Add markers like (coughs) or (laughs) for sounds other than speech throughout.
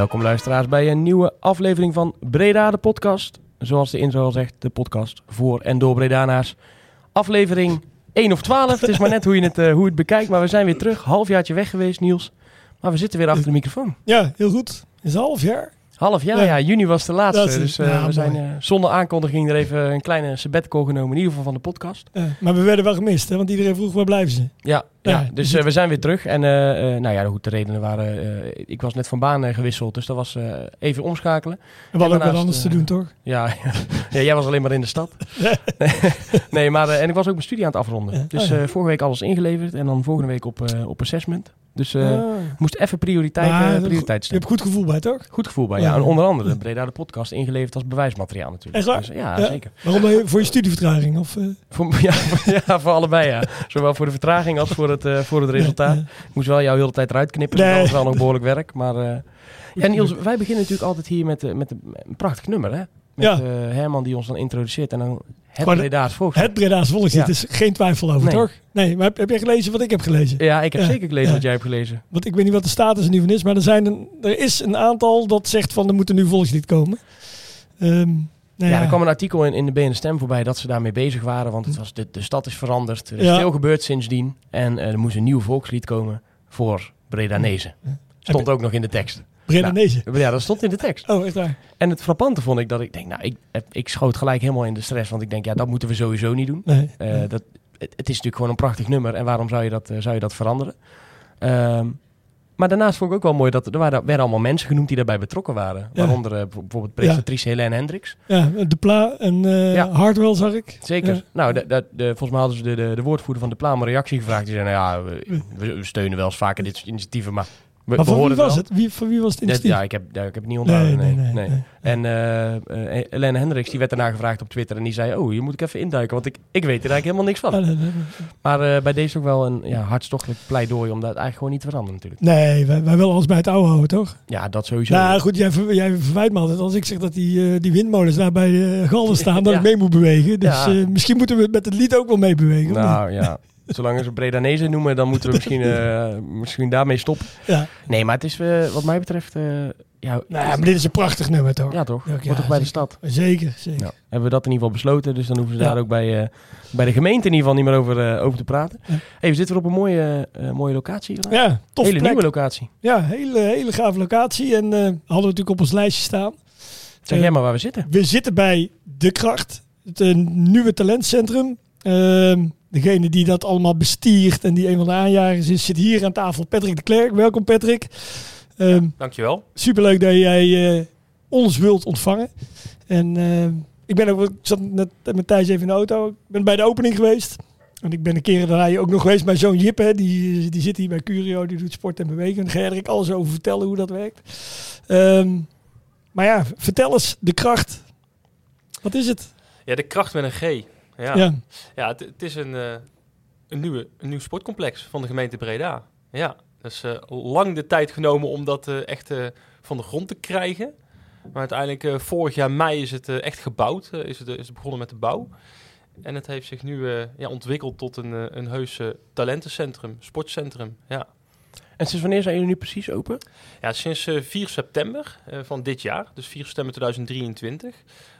Welkom luisteraars bij een nieuwe aflevering van Breda de podcast. Zoals de intro al zegt, de podcast voor en door Bredanaars. Aflevering 1 of 12, het is maar net hoe je het, eh, hoe het bekijkt. Maar we zijn weer terug, halfjaartje weg geweest Niels. Maar we zitten weer achter de microfoon. Ja, heel goed. Is een half jaar. Half jaar, ja, Ja. juni was de laatste. Is- dus eh, ja, we mooi. zijn eh, zonder aankondiging er even een kleine sabbatical genomen. In ieder geval van de podcast. Maar we werden wel gemist, hè? want iedereen vroeg waar blijven ze. Ja, ja, Ja, dus dus eh, we zijn weer terug. En nou ja, goed, de redenen waren... ik was net van baan gewisseld, dus dat was even omschakelen. En we hadden ook wat anders te doen, toch? (laughs) Ja, ja, jij was alleen maar in de stad. (laughs) nee, maar en ik was ook mijn studie aan het afronden. Dus Oh, vorige week alles ingeleverd en dan volgende week op, op assessment. Dus Ah. moest even prioriteit, Maar, eh, prioriteit Je stellen. hebt goed gevoel bij, toch? Goed gevoel bij, Ja. ja. En onder andere Breda de podcast ingeleverd als bewijsmateriaal natuurlijk. Echt waar? Dus, ja, Ja. zeker. Waarom ben je- voor je studievertraging? Of, eh, Voor, (laughs) ja, voor, ja, voor allebei, ja. Zowel voor de vertraging als voor het, voor het resultaat. Ik moest wel jou heel de tijd eruit knippen. Nee. Dus dat was wel nog behoorlijk werk. Maar ja, Niels, wij beginnen natuurlijk altijd hier met, met een prachtig nummer, hè? Met Ja. eh, Herman die ons dan introduceert en dan het Gewoon Breda's volkslied. Het Breda's volkslied Ja. is geen twijfel over, Nee. toch? Nee, maar heb, heb jij gelezen wat ik heb gelezen? Ja, ik heb Ja. zeker gelezen Ja. wat jij hebt gelezen. Want ik weet niet wat de status er nu van is, maar er, zijn een, er is een aantal dat zegt van er moet een nieuw volkslied komen. Ehm, nou Ja, er kwam een artikel in, in de BN Stem voorbij dat ze daarmee bezig waren. Want het was de, de stad is veranderd. Er is Ja. veel gebeurd sindsdien. En eh, er moest een nieuw volkslied komen voor Bredanezen. Stond ook nog in de tekst. Bredanezen. Ja, dat stond in de tekst. Oh, echt waar? En het frappante vond ik dat ik denk, nou, ik, ik schoot gelijk helemaal in de stress. Want ik denk, ja, dat moeten we sowieso niet doen. Nee. Eh, dat, het, het is natuurlijk gewoon een prachtig nummer. En waarom zou je dat, eh, zou je dat veranderen? Ehm, maar daarnaast vond ik ook wel mooi dat er waren, werden allemaal mensen genoemd die daarbij betrokken waren. Ja. Waaronder eh, bijvoorbeeld presentatrice Helene Hendricks. Ja, De Pla en eh Ja. Hardwell zag ik. Zeker. Ja. Nou, de, de, de- volgens mij hadden ze de, de, de woordvoerder van de Plaam een reactie gevraagd. Die zei, nou ja, we steunen wel eens vaker dit soort initiatieven, maar we, Maar van wie was wel. het? Wie, van wie was het initiatief? Ja, ik heb, ja, ik heb het niet onthouden. Nee, nee, nee. En eh, Helene Hendricks die werd daarna gevraagd op Twitter en die zei, oh, hier moet ik even induiken, want ik, ik weet er eigenlijk helemaal niks van. Ah. Maar eh, bij deze ook wel een ja, hartstochtelijk pleidooi om dat eigenlijk gewoon niet te veranderen natuurlijk. Nee, wij, wij willen alles bij het oude houden, toch? Ja, dat sowieso. Nou goed, jij, ver- jij verwijt me altijd als ik zeg dat die, die windmolens daar bij de galden staan, (laughs) dat Ja. ik mee moet bewegen. Dus misschien moeten we met het lied ook wel meebewegen. nou ja, (laughs) zolang ze Bredanezen noemen, dan moeten we misschien, (laughs) eh, misschien daarmee stoppen. Ja. Nee, maar het is eh, wat mij betreft, eh, ja, Nou, maar dit is een prachtig nummer, toch? ja toch? Ja, Wordt toch bij de stad? Zeker, zeker. Hebben we dat in ieder geval besloten, dus dan hoeven ze daar ook bij, bij de gemeente in ieder geval niet meer over, over te praten. Hey, we zitten weer op een mooie, mooie locatie. Ja, tof Hele plek. nieuwe locatie. Ja, hele, hele gave locatie. En hadden we natuurlijk op ons lijstje staan. Zeg jij maar waar we zitten. We zitten bij De Kracht, het nieuwe talentcentrum. Ehm, degene die dat allemaal bestiert en die een van de aanjagers is, zit hier aan tafel. Patrick de Klerk. Welkom Patrick. Ehm, Dankjewel. Superleuk dat jij eh, ons wilt ontvangen. En eh, ik ben ook, ik zat net met Thijs even in de auto. Ik ben bij de opening geweest. En ik ben een keer daarna ook nog geweest bij zo'n Jip. Hè, die, die zit hier bij Curio, die doet sport en bewegen. Daar ga je er alles over vertellen hoe dat werkt. Ehm, maar ja, vertel eens, de kracht. Wat is het? Ja, de kracht met een G. Ja, Ja. ja. het, het is een, eh, een, nieuwe, een nieuw sportcomplex van de gemeente Breda. Ja, dat is eh, lang de tijd genomen om dat eh, echt van de grond te krijgen. Maar uiteindelijk, vorig jaar mei is het echt gebouwd. is, het, is het begonnen met de bouw. En het heeft zich nu ja, ontwikkeld tot een, een heus talentencentrum, sportcentrum. Ja. En sinds wanneer zijn jullie nu precies open? Ja, sinds eh, 4 september eh, van dit jaar, dus 4 september 2023.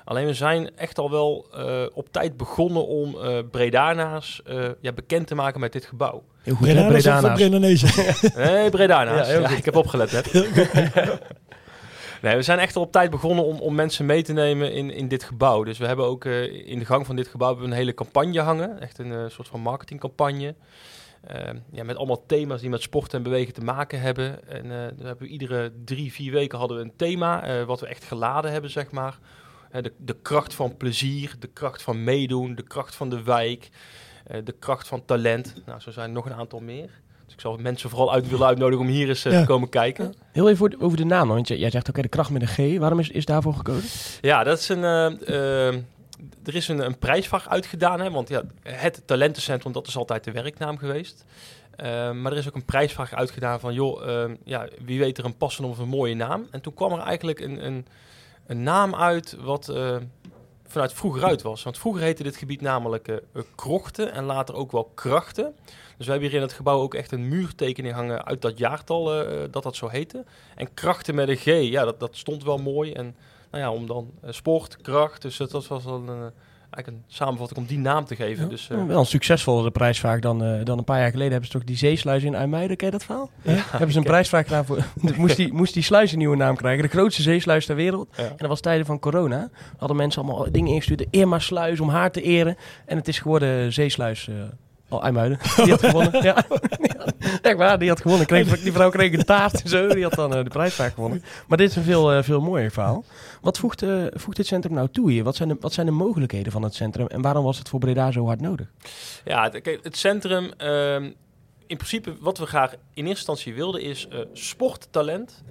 Alleen we zijn echt al wel eh, op tijd begonnen om eh Bredana's eh, ja, bekend te maken met dit gebouw. Heel goed, of Bredana's. Brennanezen? (laughs) (laughs) Nee, Bredana's. Ja, Ja, heel goed. ik heb opgelet net. (laughs) Nee, we zijn echt al op tijd begonnen om, om mensen mee te nemen in, in dit gebouw. Dus we hebben ook eh, in de gang van dit gebouw hebben we een hele campagne hangen. Echt een eh, soort van marketingcampagne. Ehm, ja, met allemaal thema's die met sport en bewegen te maken hebben. En eh, dan hebben we iedere drie, vier weken hadden we een thema eh, wat we echt geladen hebben, zeg maar. Eh, de, de kracht van plezier, de kracht van meedoen, de kracht van de wijk, eh, de kracht van talent. Nou, zo zijn er nog een aantal meer. Dus ik zal mensen vooral uit willen uitnodigen om hier eens Ja. te komen kijken. Heel even over de naam, want jij zegt oké, de kracht met een G. Waarom is, is daarvoor gekozen? Ja, dat is een. Er is een, een prijsvraag uitgedaan, hè, want ja, het talentencentrum, dat is altijd de werknaam geweest. Eh, maar er is ook een prijsvraag uitgedaan van, joh, eh, ja, wie weet er een passende of een mooie naam. En toen kwam er eigenlijk een, een, een naam uit wat eh, vanuit vroeger uit was. Want vroeger heette dit gebied namelijk eh, eh, Krochten en later ook wel Krachten. Dus we hebben hier in het gebouw ook echt een muurtekening hangen uit dat jaartal dat dat zo heette. En Krachten met een G, ja, dat, dat stond wel mooi. En nou ja, om dan eh, sport, kracht, dus dat, was wel een, eh, eigenlijk een samenvatting om die naam te geven. Ja. Dus, Oh, wel een succesvollere prijsvraag dan, dan een paar jaar geleden. Hebben ze toch die zeesluis in IJmuiden, ken je dat verhaal? hebben ze een prijsvraag gedaan voor... (laughs) moest, die, moest die sluis een nieuwe naam krijgen. De grootste zeesluis ter wereld. En dat was tijden van corona. Hadden mensen allemaal dingen ingestuurd. De Irma Sluis om haar te eren. En het is geworden zeesluis... Oh, IJmuiden. Die had gewonnen. (laughs) ja. Echt waar, die had gewonnen. Kreeg, die vrouw kreeg een taart en zo. Die had dan eh, de prijsvraag gewonnen. Maar dit is een veel, eh, veel mooier verhaal. Wat voegt, eh, voegt dit centrum nou toe hier? Wat zijn, de, wat zijn de mogelijkheden van het centrum? En waarom was het voor Breda zo hard nodig? Ja, het, het centrum, ehm, in principe wat we graag in eerste instantie wilden is sporttalent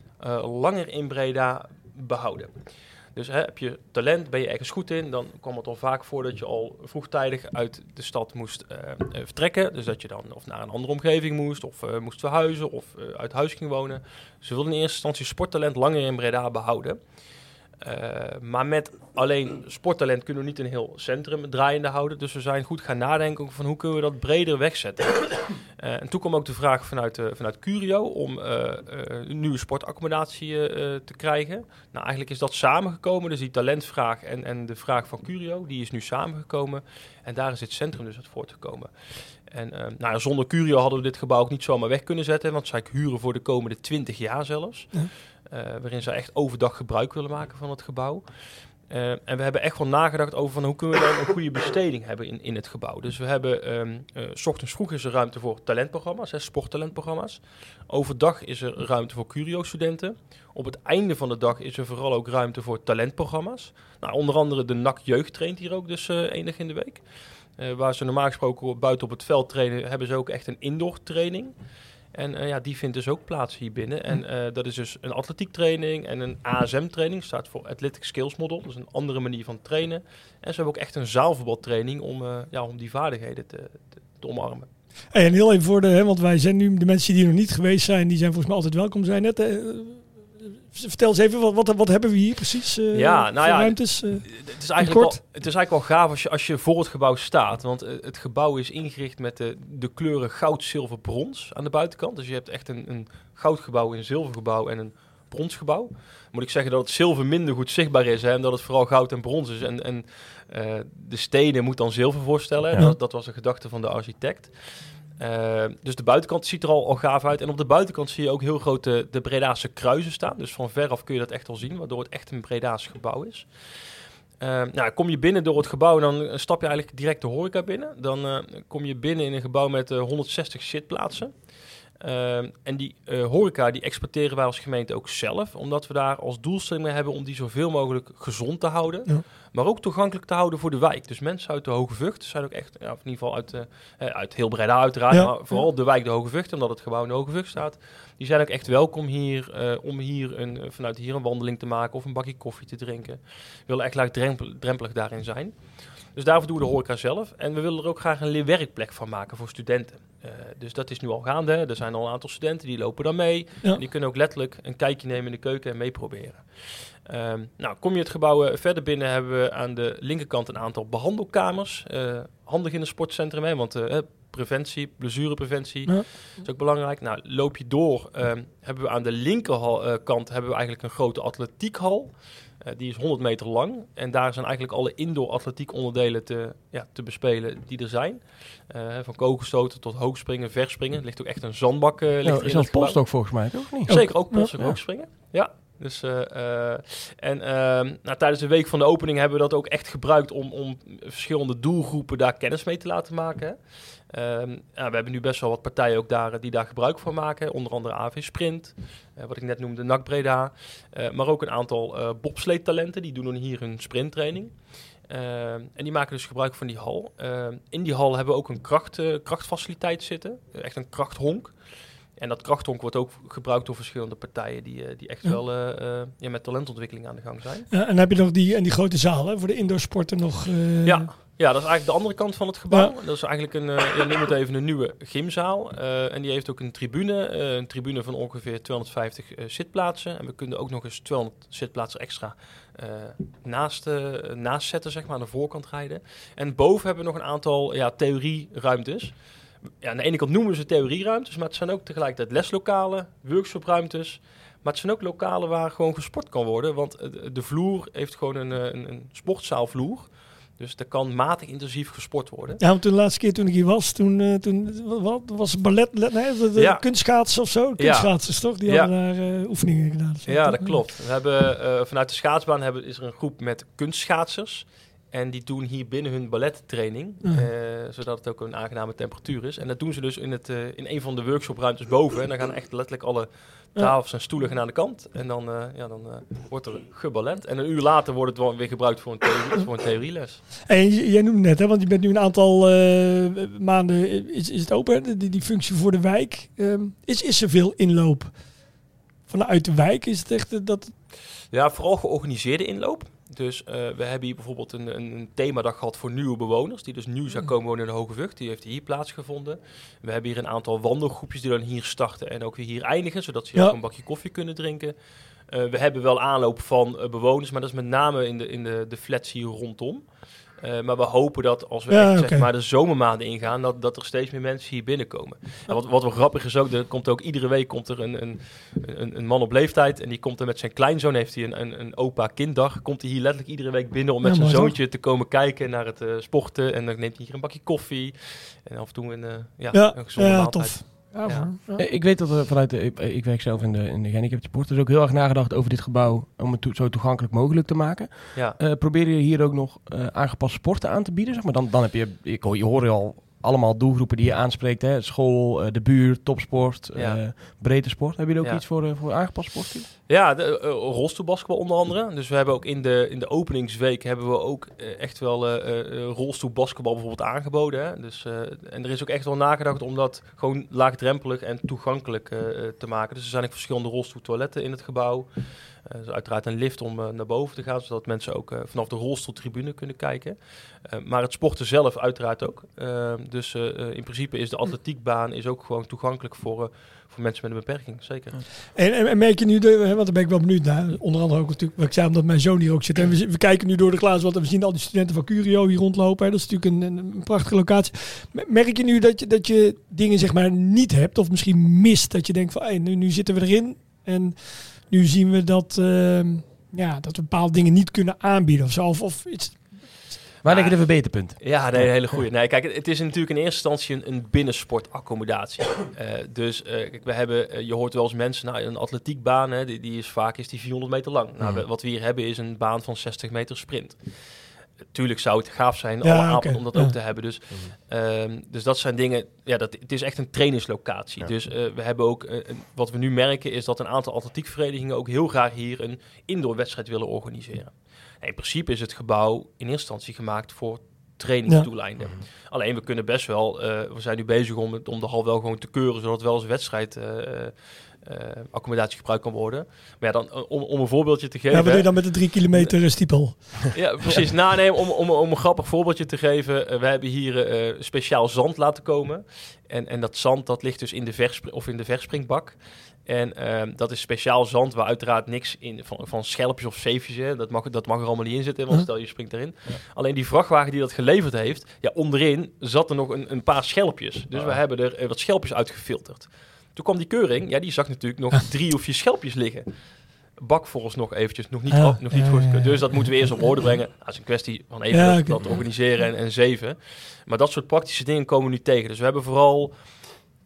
langer in Breda behouden. Dus hè, heb je talent, ben je ergens goed in, dan kwam het al vaak voor dat je al vroegtijdig uit de stad moest eh, eh, vertrekken. Dus dat je dan of naar een andere omgeving moest, of eh, moest verhuizen, of uit huis ging wonen. Ze wilden in eerste instantie sporttalent langer in Breda behouden. Eh, maar met alleen sporttalent kunnen we niet een heel centrum draaiende houden. Dus we zijn goed gaan nadenken van hoe kunnen we dat breder wegzetten. (coughs) Eh, en toen kwam ook de vraag vanuit, eh, vanuit Curio om een nieuwe sportaccommodatie te krijgen. Nou, eigenlijk is dat samengekomen. Dus die talentvraag en, en de vraag van Curio, die is nu samengekomen. En daar is het centrum dus uit voortgekomen. En nou, zonder Curio hadden we dit gebouw ook niet zomaar weg kunnen zetten. Want zij huren voor de komende 20 jaar zelfs. Waarin zij echt overdag gebruik willen maken van het gebouw. Eh, en we hebben echt wel nagedacht over van hoe kunnen we dan een goede besteding hebben in, in het gebouw. Dus we hebben, eh, s ochtends vroeg is er ruimte voor talentprogramma's, sporttalentprogramma's. Overdag is er ruimte voor Curio-studenten. Op het einde van de dag is er vooral ook ruimte voor talentprogramma's. Nou, onder andere de NAC Jeugd traint hier ook dus eh één dag in de week. Eh, waar ze normaal gesproken buiten op het veld trainen, hebben ze ook echt een indoor training. En eh, ja, die vindt dus ook plaats hier binnen. En eh, dat is dus een atletiektraining en een ASM-training. Staat voor Athletic Skills Model. Is een andere manier van trainen. En ze hebben ook echt een zaalvoetbaltraining om, eh, ja, om die vaardigheden te, omarmen. En heel even voor de, want wij zijn nu, de mensen die nog niet geweest zijn, die zijn volgens mij altijd welkom zijn. Net, vertel eens even, wat, wat, wat hebben we hier precies? eh, Ja, nou ja, ruimtes? eh? Het is eigenlijk, wel, het is eigenlijk wel gaaf als je, als je voor het gebouw staat. Want eh, het gebouw is ingericht met de, de kleuren goud, zilver, brons aan de buitenkant. Dus je hebt echt een, een goudgebouw, een zilvergebouw en een bronsgebouw. Moet ik zeggen dat het zilver minder goed zichtbaar is. Hè, en dat het vooral goud en brons is. En, en de stenen moet dan zilver voorstellen. Ja. Dat, dat was een gedachte van de architect. Eh, dus de buitenkant ziet er al, al gaaf uit. En op de buitenkant zie je ook heel groot de, de kruisen staan. Dus van veraf kun je dat echt al zien, waardoor het echt een Bredaans gebouw is. Eh, nou, kom je binnen door het gebouw dan stap je eigenlijk direct de horeca binnen. Dan eh, kom je binnen in een gebouw met eh, 160 zitplaatsen. Eh, en die eh, horeca die exporteren wij als gemeente ook zelf, omdat we daar als doelstelling mee hebben om die zoveel mogelijk gezond te houden, Ja. maar ook toegankelijk te houden voor de wijk. Dus mensen uit de Hoge Vught zijn ook echt, ja, in ieder geval uit, eh, uit heel Breda uiteraard, Ja. maar vooral de wijk de Hoge Vught, omdat het gebouw in de Hoge Vught staat. Die zijn ook echt welkom hier, eh, om hier een, vanuit hier een wandeling te maken of een bakje koffie te drinken. We willen echt laagdrempelig daarin zijn. Dus daarvoor doen we de horeca zelf. En we willen er ook graag een leerwerkplek van maken voor studenten. Eh, dus dat is nu al gaande. Er zijn al een aantal studenten die lopen dan mee. Ja. En die kunnen ook letterlijk een kijkje nemen in de keuken en meeproberen. Ehm, nou, kom je het gebouw eh, verder binnen, hebben we aan de linkerkant een aantal behandelkamers. Eh, handig in een sportcentrum, hè, want eh, preventie, blessurepreventie Ja. is ook belangrijk. Nou, loop je door, ehm, hebben we aan de linkerkant hebben we eigenlijk een grote atletiekhal. Eh, die is 100 meter lang. En daar zijn eigenlijk alle indoor atletiek onderdelen te, ja, te bespelen die er zijn. Eh, van kogelstoten tot hoogspringen, verspringen. Er ligt ook echt een zandbak. eh ligt Ja, zelfs gebouw. polstok volgens mij, toch? Niet? Zeker, ook polstok Ja. hoogspringen. Ja. Dus, en ehm, nou, tijdens de week van de opening hebben we dat ook echt gebruikt om, om verschillende doelgroepen daar kennis mee te laten maken. Ehm, ja, we hebben nu best wel wat partijen ook daar, die daar gebruik van maken. Onder andere AV Sprint, eh, wat ik net noemde, NAC Breda. Eh, maar ook een aantal eh bobsleetalenten, die doen dan hier hun sprinttraining. Ehm, en die maken dus gebruik van die hal. Ehm, in die hal hebben we ook een kracht, eh, krachtfaciliteit zitten, Eh, echt een krachthonk. En dat krachthonk wordt ook gebruikt door verschillende partijen die, eh, die echt Ja. wel eh, eh, ja, met talentontwikkeling aan de gang zijn. Ja, en dan heb je nog die, en die grote zaal hè, voor de indoorsporten nog. eh, Ja, ja, dat is eigenlijk de andere kant van het gebouw. Dat is eigenlijk een, eh ja, noem het even een nieuwe gymzaal. Eh, en die heeft ook een tribune, eh, een tribune van ongeveer 250 eh, zitplaatsen. En we kunnen ook nog eens 200 zitplaatsen extra naast, naast zetten, zeg maar, aan de voorkant rijden. En boven hebben we nog een aantal ja, theorieruimtes. Ja, aan de ene kant noemen we ze theorieruimtes, maar het zijn ook tegelijkertijd leslokalen, workshopruimtes. Maar het zijn ook lokalen waar gewoon gesport kan worden. Want de- vloer heeft gewoon een, een, een sportzaalvloer. Dus er kan matig intensief gesport worden. Ja, want toen de laatste keer toen ik hier was, toen, eh, toen wat, was ballet, le- nee, de, de Ja. kunstschaatsen of zo? Kunstschaatsers toch? Die Ja. hadden daar eh, oefeningen gedaan. Ja, dat klopt. We hebben, eh, vanuit de schaatsbaan hebben, is er een groep met kunstschaatsers. En die doen hier binnen hun ballettraining, Mhm. eh, zodat het ook een aangename temperatuur is. En dat doen ze dus in, het, eh, in een van de workshopruimtes boven. En dan gaan echt letterlijk alle tafels en stoelen gaan aan de kant. En dan, eh, ja, dan wordt er geballet. En een uur later wordt het wel weer gebruikt voor een, theorie, (clears throat) voor een theorieles. En jij noemde net, hè, want je bent nu een aantal maanden, is, is het open, hè, die, die functie voor de wijk. Ehm, is, is er veel inloop vanuit de wijk? Is het echt dat... Ja, vooral georganiseerde inloop. Dus eh, we hebben hier bijvoorbeeld een, een, een themadag gehad voor nieuwe bewoners, die dus nieuw zou komen wonen in de Hoge Vught. Die heeft hier plaatsgevonden. We hebben hier een aantal wandelgroepjes die dan hier starten en ook weer hier eindigen, zodat ze hier Ja. ook een bakje koffie kunnen drinken. Eh, we hebben wel aanloop van eh, bewoners, maar dat is met name in de, in de, de flats hier rondom. Eh, maar we hopen dat als we Ja, echt, oké. zeg maar, de zomermaanden ingaan, dat, dat er steeds meer mensen hier binnenkomen. En wat, wat wel grappig is ook, er komt ook iedere week komt er een, een, een, een man op leeftijd en die komt er met zijn kleinzoon, heeft hij een, een, een opa-kinddag, komt hij hier letterlijk iedere week binnen om met Ja, zijn toch? zoontje te komen kijken naar het eh, sporten. En dan neemt hij hier een bakje koffie en af en toe een, eh, ja, Ja, een gezonde ja maaltijd. tof. Ja, Ja. voor- ja. Eh, Ik weet dat er vanuit de, ik, ik werk zelf in de, in de gehandicapte sport, dus ook heel erg nagedacht over dit gebouw om het to- zo toegankelijk mogelijk te maken. Ja. Eh, probeer je hier ook nog eh, aangepast sporten aan te bieden? Zeg maar? dan, dan heb je, ik hoor, je hoort al allemaal doelgroepen die je aanspreekt. Hè? School, eh, de buurt, topsport, Ja. eh breedte sport. Heb je er ook Ja. iets voor, eh, voor aangepast sport? hier? Ja, de, uh, rolstoelbasketbal onder andere. Dus we hebben ook in de, in de openingsweek hebben we ook eh, echt wel eh eh, rolstoelbasketbal bijvoorbeeld aangeboden. Hè? Dus, eh, en er is ook echt wel nagedacht om dat gewoon laagdrempelig en toegankelijk eh, eh, te maken. Dus er zijn ook verschillende rolstoeltoiletten in het gebouw. Eh, dus uiteraard een lift om eh, naar boven te gaan, zodat mensen ook eh, vanaf de rolstoeltribune kunnen kijken. Eh, maar het sporten zelf uiteraard ook. Eh, dus eh, eh, in principe is de atletiekbaan is ook gewoon toegankelijk voor, eh, voor mensen met een beperking, zeker. En, en, en merk je nu, de, want daar ben ik wel benieuwd naar, onder andere ook natuurlijk, wat ik zei, omdat mijn zoon hier ook zit. En we, we kijken nu door de glazen, want we zien al die studenten van Curio hier rondlopen. Hè. Dat is natuurlijk een, een, prachtige locatie. Merk je nu dat je, dat je dingen zeg maar niet hebt, of misschien mist, dat je denkt van, hey, nu, zitten we erin en nu zien we dat, ehm, ja, dat we bepaalde dingen niet kunnen aanbieden of zo. Of iets. Waar Ah. liggen de verbeterpunten? Ja, nee, een hele goede. Nee, kijk, het- is natuurlijk in eerste instantie een, een binnensportaccommodatie. Eh, dus eh, kijk, we hebben, eh, je hoort wel eens mensen, nou, een atletiekbaan, hè, die, die is vaak is die 400 meter lang. Nou, Mhm. we- wat we hier hebben is een baan van 60 meter sprint. Tuurlijk zou het gaaf zijn Ja, alle om dat ja. ook te hebben. Dus, ehm, dus dat zijn dingen. Ja, dat, het is echt een trainingslocatie. Ja. Dus eh, we hebben ook. eh, een- wat we nu merken is dat een aantal atletiekverenigingen ook heel graag hier een indoorwedstrijd willen organiseren. In principe is het gebouw in eerste instantie gemaakt voor trainingsdoeleinden. Alleen we kunnen best wel. eh, we zijn nu bezig om, het, om de hal wel gewoon te keuren, zodat het wel als wedstrijd. eh, eh, accommodatie gebruikt kan worden. Maar ja, dan, om, om een voorbeeldje te geven. Ja, wat doe je dan met de drie kilometer stiepel? (laughs) Ja, precies. Nou, nee, om, om, om een grappig voorbeeldje te geven. we hebben hier speciaal zand laten komen. En, en dat zand dat ligt dus in de, verspr- of in de verspringbak. En ehm, dat is speciaal zand waar uiteraard niks in van, van schelpjes of zeefjes. Hè. Dat, mag, dat mag er allemaal niet in zitten, want Huh? stel je springt erin. Alleen die vrachtwagen die dat geleverd heeft, ja, onderin zat er nog een, een paar schelpjes. Dus we hebben er eh, wat schelpjes uitgefilterd. Toen kwam die keuring, ja, die zag natuurlijk nog drie of vier schelpjes liggen. Bak volgens nog eventjes, nog niet, Ja, af- nog niet ja, goed. ja. Dus dat moeten we eerst op orde brengen. Dat is een kwestie van even dat, organiseren en, en zeven. Maar dat soort praktische dingen komen we nu tegen. Dus we hebben vooral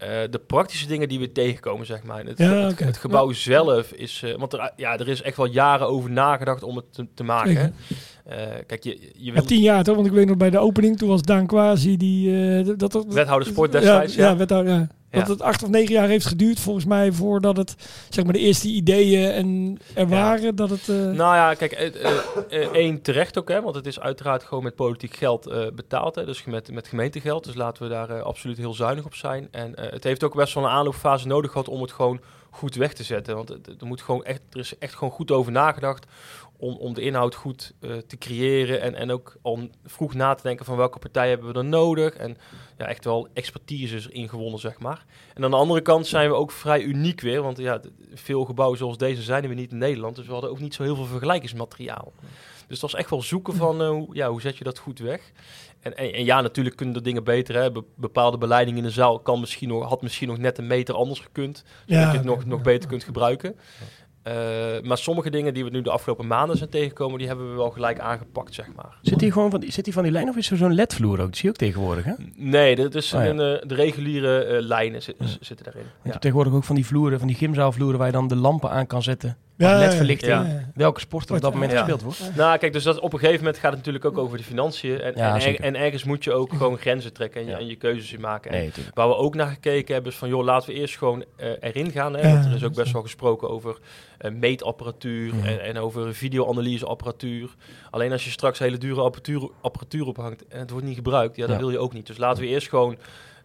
Eh, de praktische dingen die we tegenkomen, zeg maar. Het, Ja, het, oké. het gebouw zelf is... eh, want er, ja, er is echt wel jaren over nagedacht om het te, te maken. Eh, kijk, je, je Ja, tien jaar toch? Want ik weet nog bij de opening, toen was Daan Quasi die... eh, dat, dat, wethouder sport destijds. Ja, Ja, ja, wethouder, ja. Dat het acht of negen jaar heeft geduurd volgens mij voordat het, zeg maar, de eerste ideeën en er waren dat het... eh, Nou ja, kijk, één terecht ook, hè, want het is uiteraard gewoon met politiek geld betaald. Hè, dus met, met gemeentegeld. Dus laten we daar absoluut heel zuinig op zijn. En het heeft ook best wel een aanloopfase nodig gehad om het gewoon goed weg te zetten. Want er, moet gewoon echt, er is echt gewoon goed over nagedacht om, om de inhoud goed eh, te creëren. En, en ook al vroeg na te denken van welke partij hebben we er nodig. En ja, echt wel expertise is erin gewonnen, zeg maar. En aan de andere kant zijn we ook vrij uniek weer. Want ja, veel gebouwen zoals deze zijn we niet in Nederland. Dus we hadden ook niet zo heel veel vergelijkingsmateriaal. Dus dat was echt wel zoeken van eh, hoe, ja, hoe zet je dat goed weg. En, en, en ja, natuurlijk kunnen er dingen beter. Hè. Be- bepaalde beleiding in de zaal kan misschien nog, had misschien nog net een meter anders gekund. Zodat Ja, je het nog, nog ja. beter kunt gebruiken. Eh, maar sommige dingen die we nu de afgelopen maanden zijn tegengekomen, die hebben we wel gelijk aangepakt, zeg maar. Zit hier gewoon van die, zit hier van die lijn of is er zo'n ledvloer ook? Dat zie je ook tegenwoordig, hè? Je Nee, dat is Oh ja. eh, de reguliere eh, lijnen Ja. zitten daarin. Ja. hebt tegenwoordig ook van die vloeren, van die gymzaalvloeren waar je dan de lampen aan kan zetten. Ja, ledverlichting. Ja. Welke sport er op dat moment Ja. gespeeld wordt. Nou, kijk, dus dat, op een gegeven moment gaat het natuurlijk ook over de financiën. En, Ja, en, er- en ergens moet je ook (laughs) gewoon grenzen trekken en je, Ja. en je keuzes in maken. En Nee, natuurlijk. Waar we ook naar gekeken hebben is van, joh, laten we eerst gewoon eh, erin gaan. Hè? Ja, Want er is ook best wel gesproken over eh, meetapparatuur en, en over videoanalyseapparatuur. Alleen als je straks hele dure apparatuur, apparatuur ophangt en het wordt niet gebruikt, ja, dat Ja. wil je ook niet. Dus laten we eerst gewoon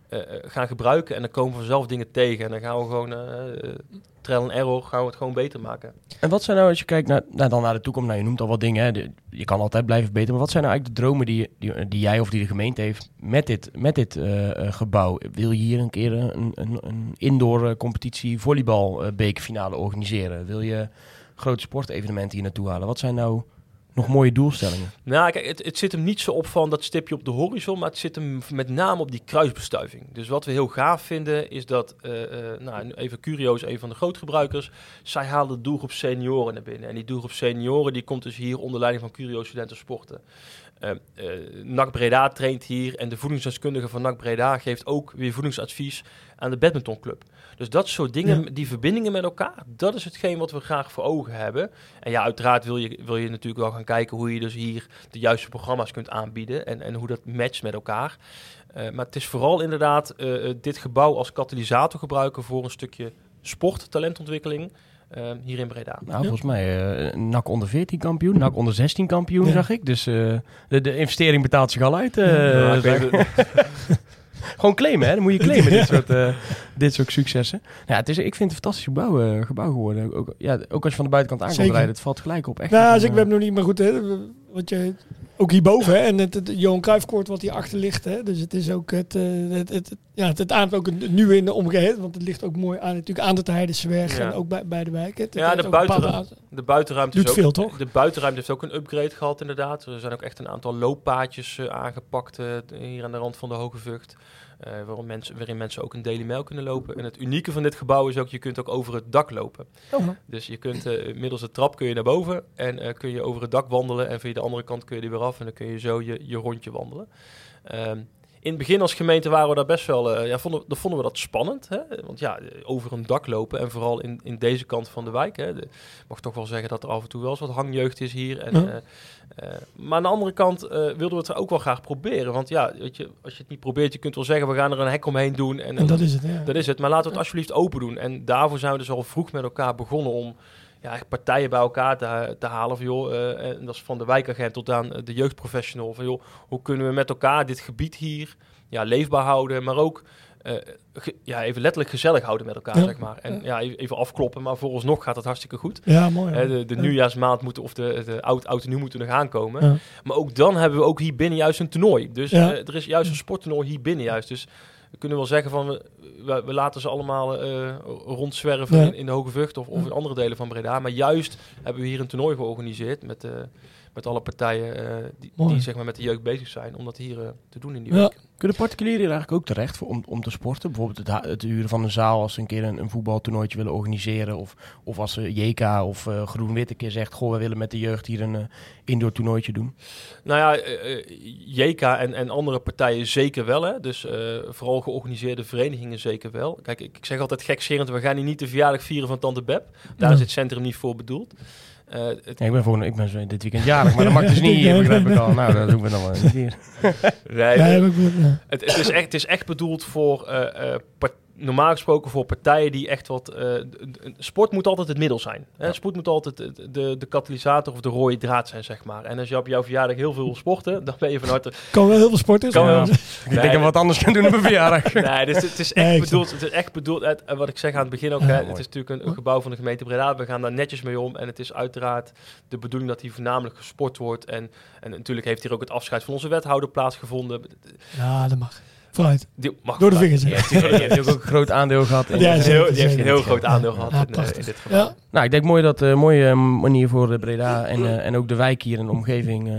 eh, eh, gaan gebruiken en dan komen we vanzelf dingen tegen. En dan gaan we gewoon eh, trial error, gaan we het gewoon beter maken. En wat zijn nou, als je kijkt naar, nou, dan naar de toekomst, nou, je noemt al wat dingen, hè, je kan altijd blijven verbeteren, maar wat zijn nou eigenlijk de dromen die, die, jij of die de gemeente heeft met dit, met dit gebouw? Wil je hier een keer een, een, een indoor competitie volleybal eh, bekerfinale organiseren? Wil je grote sportevenementen hier naartoe halen? Wat zijn nou nog mooie doelstellingen? Nou, kijk, het, zit hem niet zo op van dat stipje op de horizon, maar het zit hem met name op die kruisbestuiving. Dus wat we heel gaaf vinden is dat, eh, nou, even Curio is een van de grootgebruikers. Zij halen de doelgroep senioren naar binnen. En die doelgroep senioren die komt dus hier onder leiding van Curio Studenten Sporten. Eh, NAC Breda traint hier en de voedingsdeskundige van NAC Breda geeft ook weer voedingsadvies aan de badmintonclub. Dus dat soort dingen, die verbindingen met elkaar, dat is hetgeen wat we graag voor ogen hebben. En ja, uiteraard wil je, wil je natuurlijk wel gaan kijken hoe je dus hier de juiste programma's kunt aanbieden en, en hoe dat matcht met elkaar. Eh, maar het is vooral inderdaad eh, dit gebouw als katalysator gebruiken voor een stukje sport, talentontwikkeling eh, hier in Breda. Nou, volgens mij eh NAC onder 14 kampioen, NAC onder 16 kampioen, Ja. zag ik. Dus eh, de, de investering betaalt zich al uit. eh, Ja, (laughs) Gewoon claimen, hè? Dan moet je claimen, dit, (laughs) soort, eh, dit soort successen. Ja, het is, ik vind het een fantastisch gebouw, eh, gebouw geworden. Ook, ja, ook als je van de buitenkant aankomt Zeker. rijden, het valt gelijk op. Echt Nou, een, dus ik heb nog niet, maar goed, hè, wat je, ook hierboven, hè, en het, het Johan Cruijffkoord wat hierachter ligt, hè, dus het is ook het, eh, het, het, het- ja, het, het ademt ook nieuwe in de omgeving, want het ligt ook mooi aan, natuurlijk aan de Heidensweg Ja. en ook bij, bij de wijk. Het, het Ja, de ook buiten- bepaalde aan- De buitenruimte Doet is ook, veel, toch? De buitenruimte heeft ook een upgrade gehad, inderdaad. Er zijn ook echt een aantal looppaadjes eh, aangepakt hier aan de rand van de Hoge Vught. Eh, waarom mensen, waarin mensen ook een Daily Mail kunnen lopen. En het unieke van dit gebouw is ook, je kunt ook over het dak lopen. Oh, Dus je kunt eh, middels de trap kun je naar boven en eh, kun je over het dak wandelen. En via de andere kant kun je er weer af en dan kun je zo je, je rondje wandelen. Ehm, in het begin als gemeente waren we daar best wel, eh, ja, vonden, dan vonden we dat spannend. Hè? Want ja, over een dak lopen en vooral in, in deze kant van de wijk. Hè? De, mag toch wel zeggen dat er af en toe wel eens wat hangjeugd is hier. En, Ja. eh, eh, maar aan de andere kant wilden we het er ook wel graag proberen. Want ja, weet je, als je het niet probeert, je kunt wel zeggen, we gaan er een hek omheen doen. En, en dat is het, ja. dat is het. Maar laten we het alsjeblieft open doen. En daarvoor zijn we dus al vroeg met elkaar begonnen om ja, echt partijen bij elkaar te, te halen. Van, joh, eh, en dat is van de wijkagent tot aan de jeugdprofessional. Van, joh, hoe kunnen we met elkaar dit gebied hier ja, leefbaar houden, maar ook eh, ge- ja, even letterlijk gezellig houden met elkaar, Ja. zeg maar. En ja, even even afkloppen, maar vooralsnog gaat het hartstikke goed. Ja, mooi. Hè, de de Ja. nieuwjaarsmaand moeten, of de, de oud, oud nieuw moeten nog aankomen. Maar ook dan hebben we ook hier binnen juist een toernooi. Dus Ja. eh, er is juist een sporttoernooi hier binnen juist. Dus we kunnen wel zeggen van we, we, we laten ze allemaal eh, rondzwerven Ja. in, in de Hoge Vught of, of in andere delen van Breda. Maar juist hebben we hier een toernooi georganiseerd met, eh, met alle partijen eh, die, die zeg maar, met de jeugd bezig zijn, om dat hier eh, te doen in die Ja. week. Kunnen particulieren hier eigenlijk ook terecht voor, om, om te sporten? Bijvoorbeeld het, het huren van een zaal als ze een keer een, een voetbaltoernooitje willen organiseren. Of, of als ze JK of eh, Groen-Wit een keer zegt, goh, we willen met de jeugd hier een indoor toernooitje doen. Nou ja, JK en, en andere partijen zeker wel. Hè? Dus eh, vooral georganiseerde verenigingen zeker wel. Kijk, ik, ik zeg altijd gekscherend, we gaan hier niet de verjaardag vieren van Tante Beb. Daar Ja. is het centrum niet voor bedoeld. Eh, het, Ja, ik ben, voor, ik ben zo dit weekend jarig, maar dat mag dus (laughs) niet hier, begrijp ik al. Nou, dat doen we dan wel niet hier. (laughs) nee. Het, het, is echt, het is echt bedoeld voor, eh, eh, part- normaal gesproken voor partijen die echt wat... eh, sport moet altijd het middel zijn. Hè? Ja. Sport moet altijd de, de, de katalysator of de rode draad zijn, zeg maar. En als je op jouw verjaardag heel veel wil sporten, dan ben je van harte... (laughs) Kan wel heel veel sporten. Kan wel. Ik denk dat we wat anders gaan doen op mijn verjaardag. (laughs) Nee, dus het is echt Nee, bedoeld. Het is echt bedoeld. Het, en wat ik zeg aan het begin ook. Ja, hè, het is natuurlijk een, een gebouw van de gemeente Breda. We gaan daar netjes mee om. En het is uiteraard de bedoeling dat hier voornamelijk gesport wordt. En, en natuurlijk heeft hier ook het afscheid van onze wethouder plaatsgevonden. Ja, dat mag. Vooruit. Die mag Door de vingers. Hebt natuurlijk ook een groot aandeel gehad. In, Ja, Die eh, heeft, die heeft een heel groot aandeel gehad in, eh, in dit geval. Ja. Nou, ik denk mooi dat een mooie manier voor eh, Breda en, eh, en ook de wijk hier in de omgeving eh,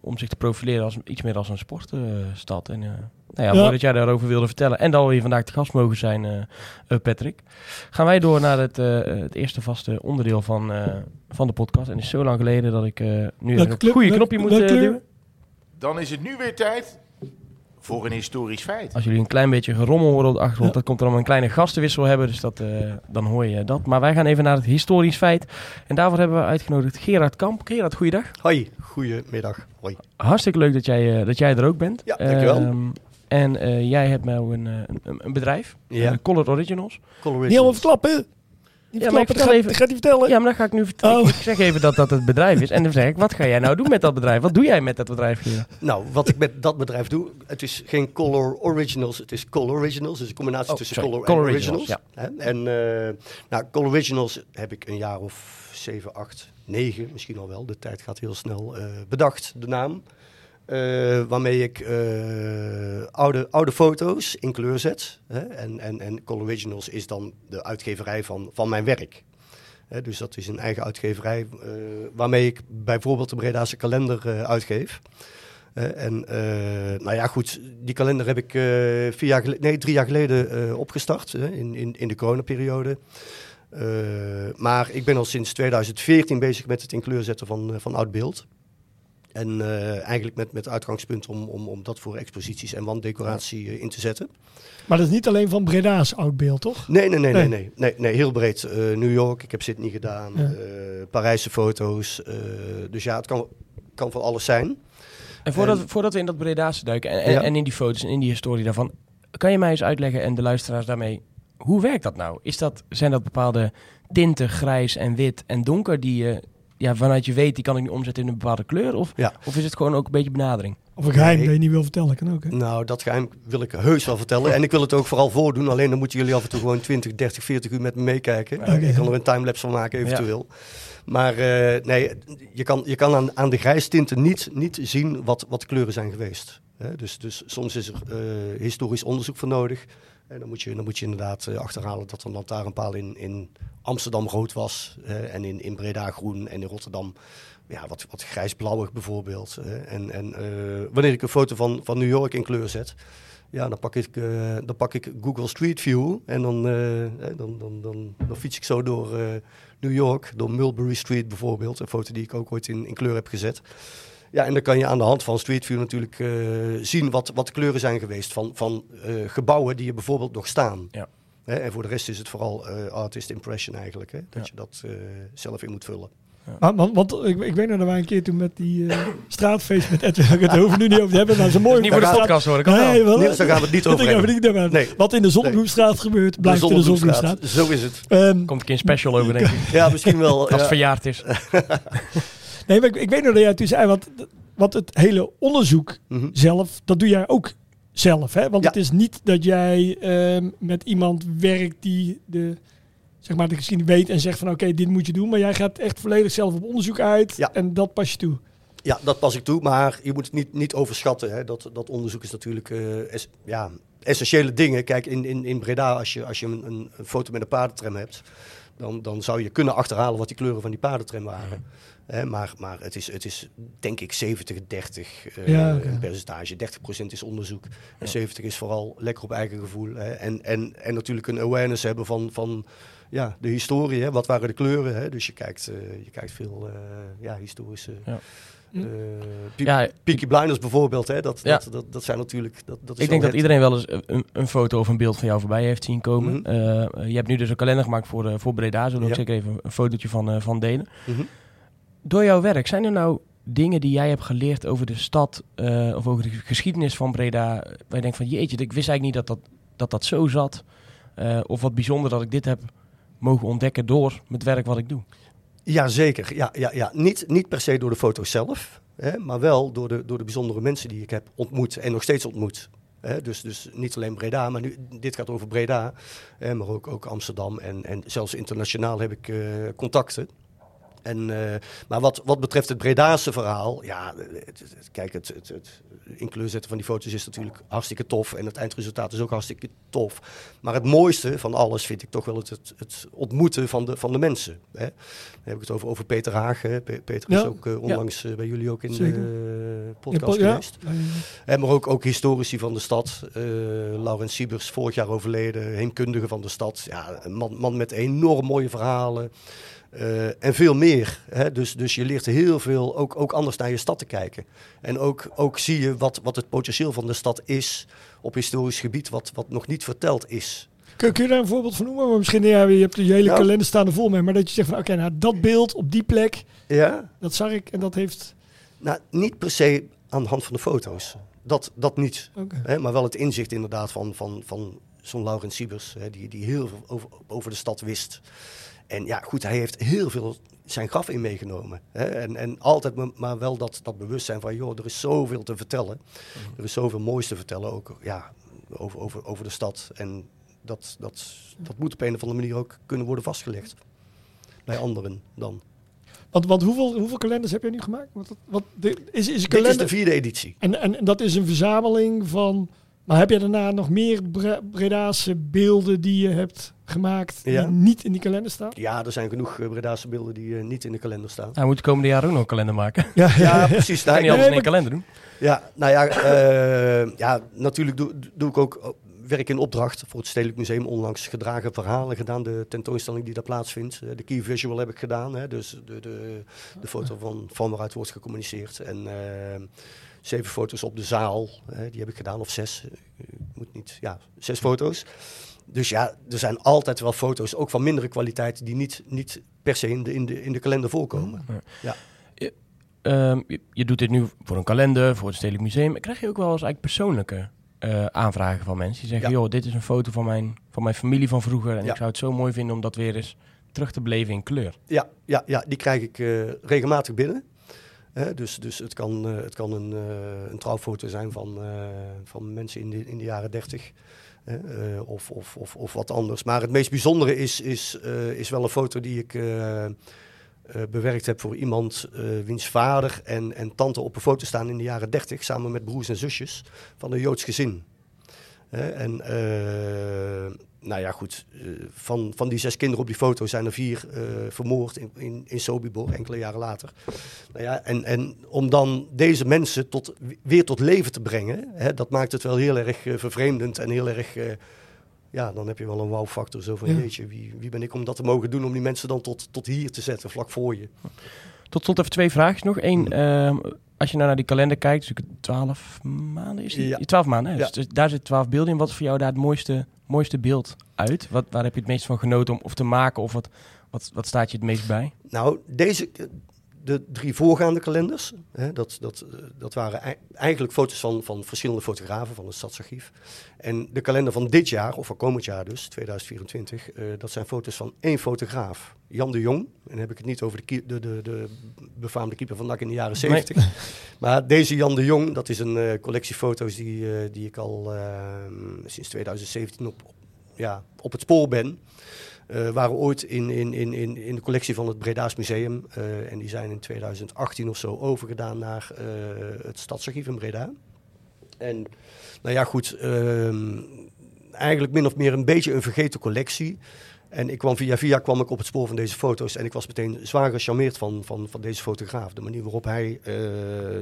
om zich te profileren als iets meer als een sportstad. en eh, nou ja, Ja. mooi dat jij daarover wilde vertellen. En dat we hier vandaag te gast mogen zijn, eh, eh, Patrick. Gaan wij door naar het, eh, het eerste vaste onderdeel van, eh, van de podcast. En het is zo lang geleden dat ik eh, nu kleur- goede knopje moet eh, duwen. Dan is het nu weer tijd voor een historisch feit. Als jullie een klein beetje gerommel horen op de achtergrond, Ja. dat komt er om een kleine gastenwissel hebben. Dus dat, eh, dan hoor je dat. Maar wij gaan even naar het historisch feit. En daarvoor hebben we uitgenodigd Gerard Kamp. Gerard, goeiedag. Hoi, goedemiddag. Hoi. Hartstikke leuk dat jij, eh, dat jij er ook bent. Ja, dankjewel. Ehm, en eh, jij hebt nou een, eh, een, een bedrijf, Ja. Color Originals. Color Niet allemaal verklappen. Ja, maar ik vertel dat gaat, even- dat gaat hij vertellen. Ja, maar dan ga ik nu vertellen. Oh. Ik zeg even dat dat het bedrijf is. En dan zeg ik, wat ga jij nou doen met dat bedrijf? Wat doe jij met dat bedrijf, Gerard? Nou, wat ik met dat bedrijf doe, het is geen Color Originals, het is Color Originals. Dus een combinatie Oh, tussen sorry, Color, Color en Originals, Originals. En uh, nou, Color Originals heb ik een jaar of 7, 8, 9, misschien al wel. De tijd gaat heel snel. Uh, bedacht, de naam. Uh, waarmee ik uh, oude, oude foto's in kleur zet. Hè? En, en, en Color Originals is dan de uitgeverij van, van mijn werk. Hè? Dus dat is een eigen uitgeverij uh, waarmee ik bijvoorbeeld de Bredaanse kalender uitgeef. en nou ja, goed, die kalender heb ik vier jaar nee, drie jaar geleden opgestart in, in, in de coronaperiode. maar ik ben al sinds 2014 bezig met het in kleur zetten van, van oud beeld. En uh, eigenlijk met, met uitgangspunt om, om, om dat voor exposities en wanddecoratie uh, in te zetten. Maar dat is niet alleen van Breda's oud beeld, toch? Nee, nee, nee, nee, nee, nee, nee heel breed. Uh, New York, ik heb Sydney gedaan, Ja. Parijse foto's. dus ja, het kan, kan van alles zijn. En voordat, en, voordat we in dat Bredaanse duiken en, en, Ja. en in die foto's en in die historie daarvan, kan je mij eens uitleggen en de luisteraars daarmee, hoe werkt dat nou? Is dat, zijn dat bepaalde tinten, grijs en wit en donker, die je ja, vanuit je weet, die kan ik nu omzetten in een bepaalde kleur? Of, Ja. of is het gewoon ook een beetje benadering? Of een geheim Nee. dat je niet wil vertellen, kan ook. Hè? Nou, dat geheim wil ik heus wel vertellen. En ik wil het ook vooral voordoen. Alleen dan moeten jullie af en toe gewoon 20, 30, 40 uur met me meekijken. Ik kan er een timelapse van maken eventueel. Maar uh, nee, je kan, je kan aan, aan de grijstinten niet, niet zien wat, wat de kleuren zijn geweest. Hè? Dus, dus soms is er uh, historisch onderzoek voor nodig. En dan moet je, dan moet je inderdaad uh, achterhalen dat een lantaarnpaal in, in Amsterdam rood was. en in, in Breda groen en in Rotterdam ja, wat, wat grijsblauwig bijvoorbeeld. en en wanneer ik een foto van, van New York in kleur zet, ja, dan pak ik, dan pak ik Google Street View en dan, dan, dan, dan, dan, fiets ik zo door New York, door Mulberry Street bijvoorbeeld. Een foto die ik ook ooit in, in kleur heb gezet. Ja, en dan kan je aan de hand van Street View natuurlijk zien wat, wat de kleuren zijn geweest van, van gebouwen die er bijvoorbeeld nog staan. Ja. Hè, en voor de rest is het vooral artist impression eigenlijk, hè, dat Ja. je dat zelf in moet vullen. Maar, want want ik, ik weet nog dat wij een keer toen met die uh, straatfeest met Edwin, het hoeven nu niet over te hebben, maar zo mooi. niet voor de podcast hoor, ik kan Nee, wel. wel. Niels, daar gaan we het niet over (laughs) hebben. niet over hebben. Nee. Wat in de Zonnebloemstraat gebeurt, De blijft in de Zonnebloemstraat. Zo is het. Ehm, Komt een keer een special over, denk ik. Ja, misschien wel. Als het ja. verjaard is. (laughs) nee, maar ik, ik weet nog dat jij toen zei, want, want het hele onderzoek Mhm. zelf, dat doe jij ook zelf. Hè? Want Ja. het is niet dat jij ehm, met iemand werkt die de, zeg maar, de geschiedenis weet en zegt van oké, dit moet je doen. Maar jij gaat echt volledig zelf op onderzoek uit Ja. en dat pas je toe. Ja, dat pas ik toe. Maar je moet het niet, niet overschatten. Hè. Dat, dat onderzoek is natuurlijk eh, es- ja, essentiële dingen. Kijk, in, in, in Breda, als je, als je een, een, een foto met een paardentram hebt... dan, dan zou je kunnen achterhalen wat die kleuren van die paardentram waren. Hè, maar maar het, is, het is denk ik 70, 30 eh, Ja, oké. een percentage. 30% is onderzoek en 70 is vooral lekker op eigen gevoel. Hè. En, en, en natuurlijk een awareness hebben van, van ja, de historie. Hè. Wat waren de kleuren? Hè. Dus je kijkt, eh, je kijkt veel eh, ja, historische... Ja. Pe- Ja, Peaky Blinders bijvoorbeeld, hè, dat, Ja. dat, dat, dat zijn natuurlijk... Dat, dat is Ik denk dat iedereen wel eens een, een foto of een beeld van jou voorbij heeft zien komen. Mhm. Eh, je hebt nu dus een kalender gemaakt voor, voor Breda. Zullen we ook Ja. zeker even een fotootje van, eh, van delen. Mhm. Door jouw werk, zijn er nou dingen die jij hebt geleerd over de stad eh, of over de geschiedenis van Breda, waar je denkt van jeetje, ik wist eigenlijk niet dat dat, dat, dat zo zat. Eh, of wat bijzonder dat ik dit heb mogen ontdekken door het werk wat ik doe. Ja, zeker. Ja, ja, ja. Niet, niet per se door de foto's zelf, hè, maar wel door de, door de bijzondere mensen die ik heb ontmoet en nog steeds ontmoet. Hè, dus, dus niet alleen Breda, maar nu, dit gaat over Breda, hè, maar ook, ook Amsterdam en, en zelfs internationaal heb ik eh, contacten. En, eh, maar wat, wat betreft het Bredaanse verhaal, ja, het- het- kijk, het, het, het in kleur zetten van die foto's is natuurlijk hartstikke tof. En het eindresultaat is ook hartstikke tof. Maar het mooiste van alles vind ik toch wel het, het, het ontmoeten van de, van de mensen. Hè. Dan heb ik het over, over Peter Haag. hè. Pe- Peter is ook eh, onlangs eh, bij jullie ook in Zeker. de podcast ja. geweest. En maar ook, ook historici van de stad. eh Laurens Siebers, vorig jaar overleden. Heemkundige van de stad. Ja, een man, man met enorm mooie verhalen. Eh, en veel meer. Hè? Dus, dus je leert heel veel ook, ook anders naar je stad te kijken. En ook, ook zie je wat, wat het potentieel van de stad is op historisch gebied, wat, wat nog niet verteld is. Kun, kun je daar een voorbeeld van noemen? Maar misschien, ja, je hebt je hele Nou. kalender staan er vol mee. Maar dat je zegt van, oké, nou dat beeld op die plek, Ja? dat zag ik en dat heeft... Nou, niet per se aan de hand van de foto's. Dat, dat niet. Hè, maar wel het inzicht inderdaad van, van, van zo'n Laurens Siebers, hè, die, die heel veel over, over de stad wist. En ja, goed, hij heeft heel veel zijn graf in meegenomen. Hè, en, en altijd maar- wel dat, dat bewustzijn van, joh, er is zoveel te vertellen. Er is zoveel moois te vertellen, ook ja, over, over, over de stad. En dat, dat, dat moet op een of andere manier ook kunnen worden vastgelegd. Bij anderen dan. Want, want hoeveel, hoeveel kalenders heb je nu gemaakt? Wat, de, is, is een Dit is kalender... de vierde editie. En, en, en dat is een verzameling van... Maar heb je daarna nog meer Bre Bredaanse beelden die je hebt gemaakt... Ja. die niet in die kalender staan? Ja, er zijn genoeg eh, Bredaanse beelden die eh, niet in de kalender staan. Nou, we moeten komende jaar ook nog een kalender maken. Ja, Ja, precies. Kan Nou, niet alles in één kalender doen. Ja, nou ja, eh, ja natuurlijk doe, doe ik ook oh, werk in opdracht voor het Stedelijk Museum onlangs gedragen verhalen gedaan. De tentoonstelling die daar plaatsvindt. De key visual heb ik gedaan. Hè, dus de, de, de foto van, van waaruit wordt gecommuniceerd. En zeven foto's op de zaal. hè, die heb ik gedaan. Of zes. eh, moet niet. Ja, zes foto's. Dus ja, er zijn altijd wel foto's, ook van mindere kwaliteit, die niet, niet per se in de, in, de, in de kalender voorkomen. Ehm, je, je doet dit nu voor een kalender, voor het Stedelijk Museum. Krijg je ook wel eens eigenlijk persoonlijke eh, aanvragen van mensen? Die zeggen, Ja. joh, dit is een foto van mijn, van mijn familie van vroeger. En Ja. ik zou het zo mooi vinden om dat weer eens terug te beleven in kleur. Ja, ja, ja die krijg ik eh, regelmatig binnen. Dus dus het kan, eh, het kan een, eh, een trouwfoto zijn van, eh, van mensen in de, in de jaren dertig. of, of, of, of wat anders. Maar het meest bijzondere is, is, is wel een foto die ik bewerkt heb voor iemand wiens vader en, en tante op een foto staan in de jaren dertig. Samen met broers en zusjes van een Joods gezin. En nou ja, goed. eh, van, van die zes kinderen op die foto zijn er vier eh, vermoord in, in, in Sobibor, enkele jaren later. Nou ja, en, en om dan deze mensen tot, weer tot leven te brengen, hè, dat maakt het wel heel erg eh, vervreemdend en heel erg. ja, dan heb je wel een wow-factor. Zo van, Ja. jeetje, wie, wie ben ik om dat te mogen doen, om die mensen dan tot, tot hier te zetten, vlak voor je. Tot slot even twee vraagjes nog. Eén, ehm, als je nou naar die kalender kijkt, dus twaalf maanden is die? Ja. Twaalf maanden, hè? Ja. Dus, dus daar zit twaalf beelden in. Wat is voor jou daar het mooiste, mooiste beeld uit? Wat, waar heb je het meest van genoten om of te maken? Of wat, wat, wat staat je het meest bij? Nou, deze, de drie voorgaande kalenders, hè, dat, dat, eh, dat waren ei- eigenlijk foto's van, van verschillende fotografen van het Stadsarchief. En de kalender van dit jaar, of van komend jaar dus, 2024, eh, dat zijn foto's van één fotograaf. Jan de Jong, en dan heb ik het niet over de, de, de, de befaamde keeper van NAC in de jaren 70. Maar deze Jan de Jong, dat is een eh, collectie foto's die, die ik al eh, sinds 2017 op, op- ja, op het spoor ben. Eh, waren ooit in, in, in, in, in de collectie van het Breda's Museum. eh, en die zijn in 2018 of zo overgedaan naar eh, het Stadsarchief in Breda. En nou ja, goed. ehm, eigenlijk min of meer een beetje een vergeten collectie. En ik kwam via via kwam ik op het spoor van deze foto's. En ik was meteen zwaar gecharmeerd van, van, van deze fotograaf. De manier waarop hij eh,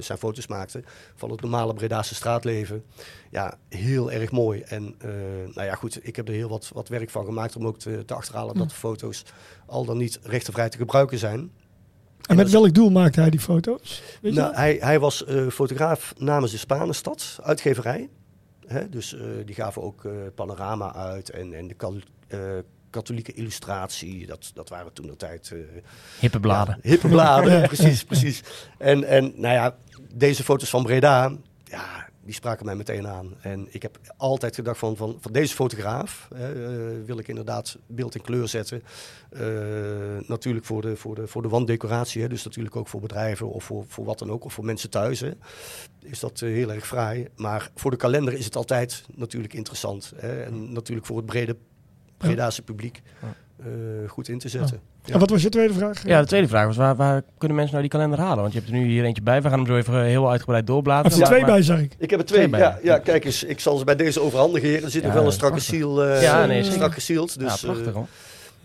zijn foto's maakte van het normale Bredaanse straatleven. Ja, heel erg mooi. En eh, nou ja, goed, ik heb er heel wat, wat werk van gemaakt om ook te, te achterhalen dat de foto's al dan niet rechtenvrij te gebruiken zijn. En met welk doel maakte hij die foto's? Weet Nou, hij, hij was eh, fotograaf namens de Spanenstad, uitgeverij. Hè, dus die gaven ook eh, panorama uit en, en de katholieke illustratie. Dat, dat waren toen de tijd... eh, Hippe bladen. ja, hippe bladen, (laughs) precies, precies. En, en nou ja, deze foto's van Breda, ja, die spraken mij meteen aan. En ik heb altijd gedacht van, van, van deze fotograaf hè, eh, wil ik inderdaad beeld in kleur zetten. Eh, natuurlijk voor de, voor, de, voor de wanddecoratie, hè, dus natuurlijk ook voor bedrijven of voor, voor wat dan ook, of voor mensen thuis. Hè, is dat heel erg fraai. Maar voor de kalender is het altijd natuurlijk interessant. Hè, en natuurlijk voor het brede Bredaanse publiek eh, goed in te zetten. En wat was je tweede vraag? Ja, de tweede vraag was, waar, waar kunnen mensen nou die kalender halen? Want je hebt er nu hier eentje bij. We gaan hem zo even eh, heel uitgebreid doorbladeren. heeft er twee Maar- bij, zag ik. Ik heb er twee. Twee Ja, bij. ja, kijk eens. Ik zal ze bij deze overhandigen, heren. Er zit Ja, nog wel een strakke ziel. eh, Ja, nee, strak gesield. Dus, ja, prachtig hoor.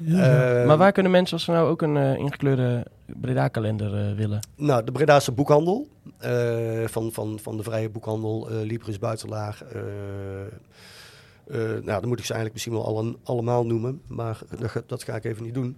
eh, maar waar kunnen mensen, als ze nou ook een ingekleurde Breda-kalender willen? Nou, de Bredaanse boekhandel. eh, van, van, van de vrije boekhandel. eh Libris Buitenlaag. Eh, nou, dan moet ik ze eigenlijk misschien wel alle, allemaal noemen. Maar dat, ga- dat ga ik even niet doen.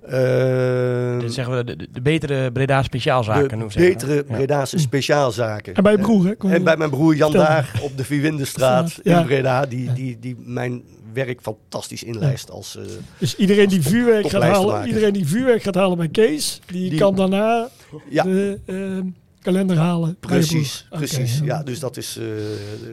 Eh, Dit zeggen we de, de, de betere Breda speciaalzaken. de zeggen betere Ja. Bredaanse speciaalzaken. En bij je broer, hè? En bij mijn broer Jan. Daar op de Vierwindenstraat ja. in Breda. Die, die, die mijn werk fantastisch inlijst als... eh, Dus iedereen die vuurwerk gaat halen, iedereen die vuurwerk gaat halen bij Kees, die, Die- kan daarna ja, de eh, kalender halen. je Precies, precies. ja. Ja, dus dat is, eh,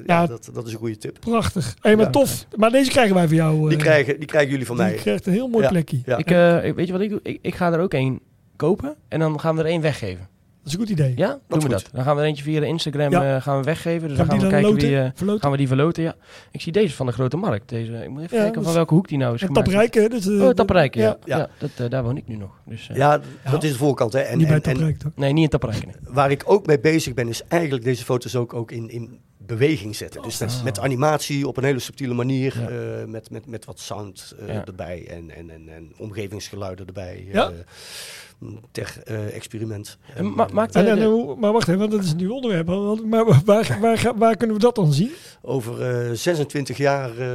Ja. ja, dat, dat is een goede tip. Prachtig. Hey, maar Ja. tof. Maar deze krijgen wij voor jou. Die eh, krijgen, die krijgen jullie van die mij. krijgt een heel mooi Ja. plekje. Ja. Ik, eh, ik- weet je wat ik doe? Ik, ik ga er ook één kopen en dan gaan we er één weggeven. Dat is een goed idee. Ja, doen we goed. dat. Dan gaan we er eentje via de Instagram Ja. eh, gaan we weggeven. Dus Gaan dan we gaan die we dan kijken wie... loten? eh, gaan we die verloten, ja. Ik zie deze van de Grote Markt. Deze, ik moet even Ja, kijken van welke hoek die nou is En gemaakt. Taprijk, hè? Dus, eh, Oh, Taprijk, ja. ja. ja. Ja. dat, eh, daar woon ik nu nog. Dus, eh, Ja, dat is de voorkant. Hè. En, Niet bij en, en Taprijk, toch? Nee, niet in Taprijk. nee. waar ik ook mee bezig ben, is eigenlijk deze foto's ook, ook in, in beweging zetten. Dus met, Ah. met animatie op een hele subtiele manier. Ja. eh, met, met, met wat sound eh, Ja. erbij en, en, en, en omgevingsgeluiden erbij. Ja. Ter experiment. En En, ma- eh, maakt En, hoe- maar wacht even, want dat is een nieuw onderwerp. Want- Maar waar, waar, waar, kunnen we dat dan zien? over eh, 26 jaar eh,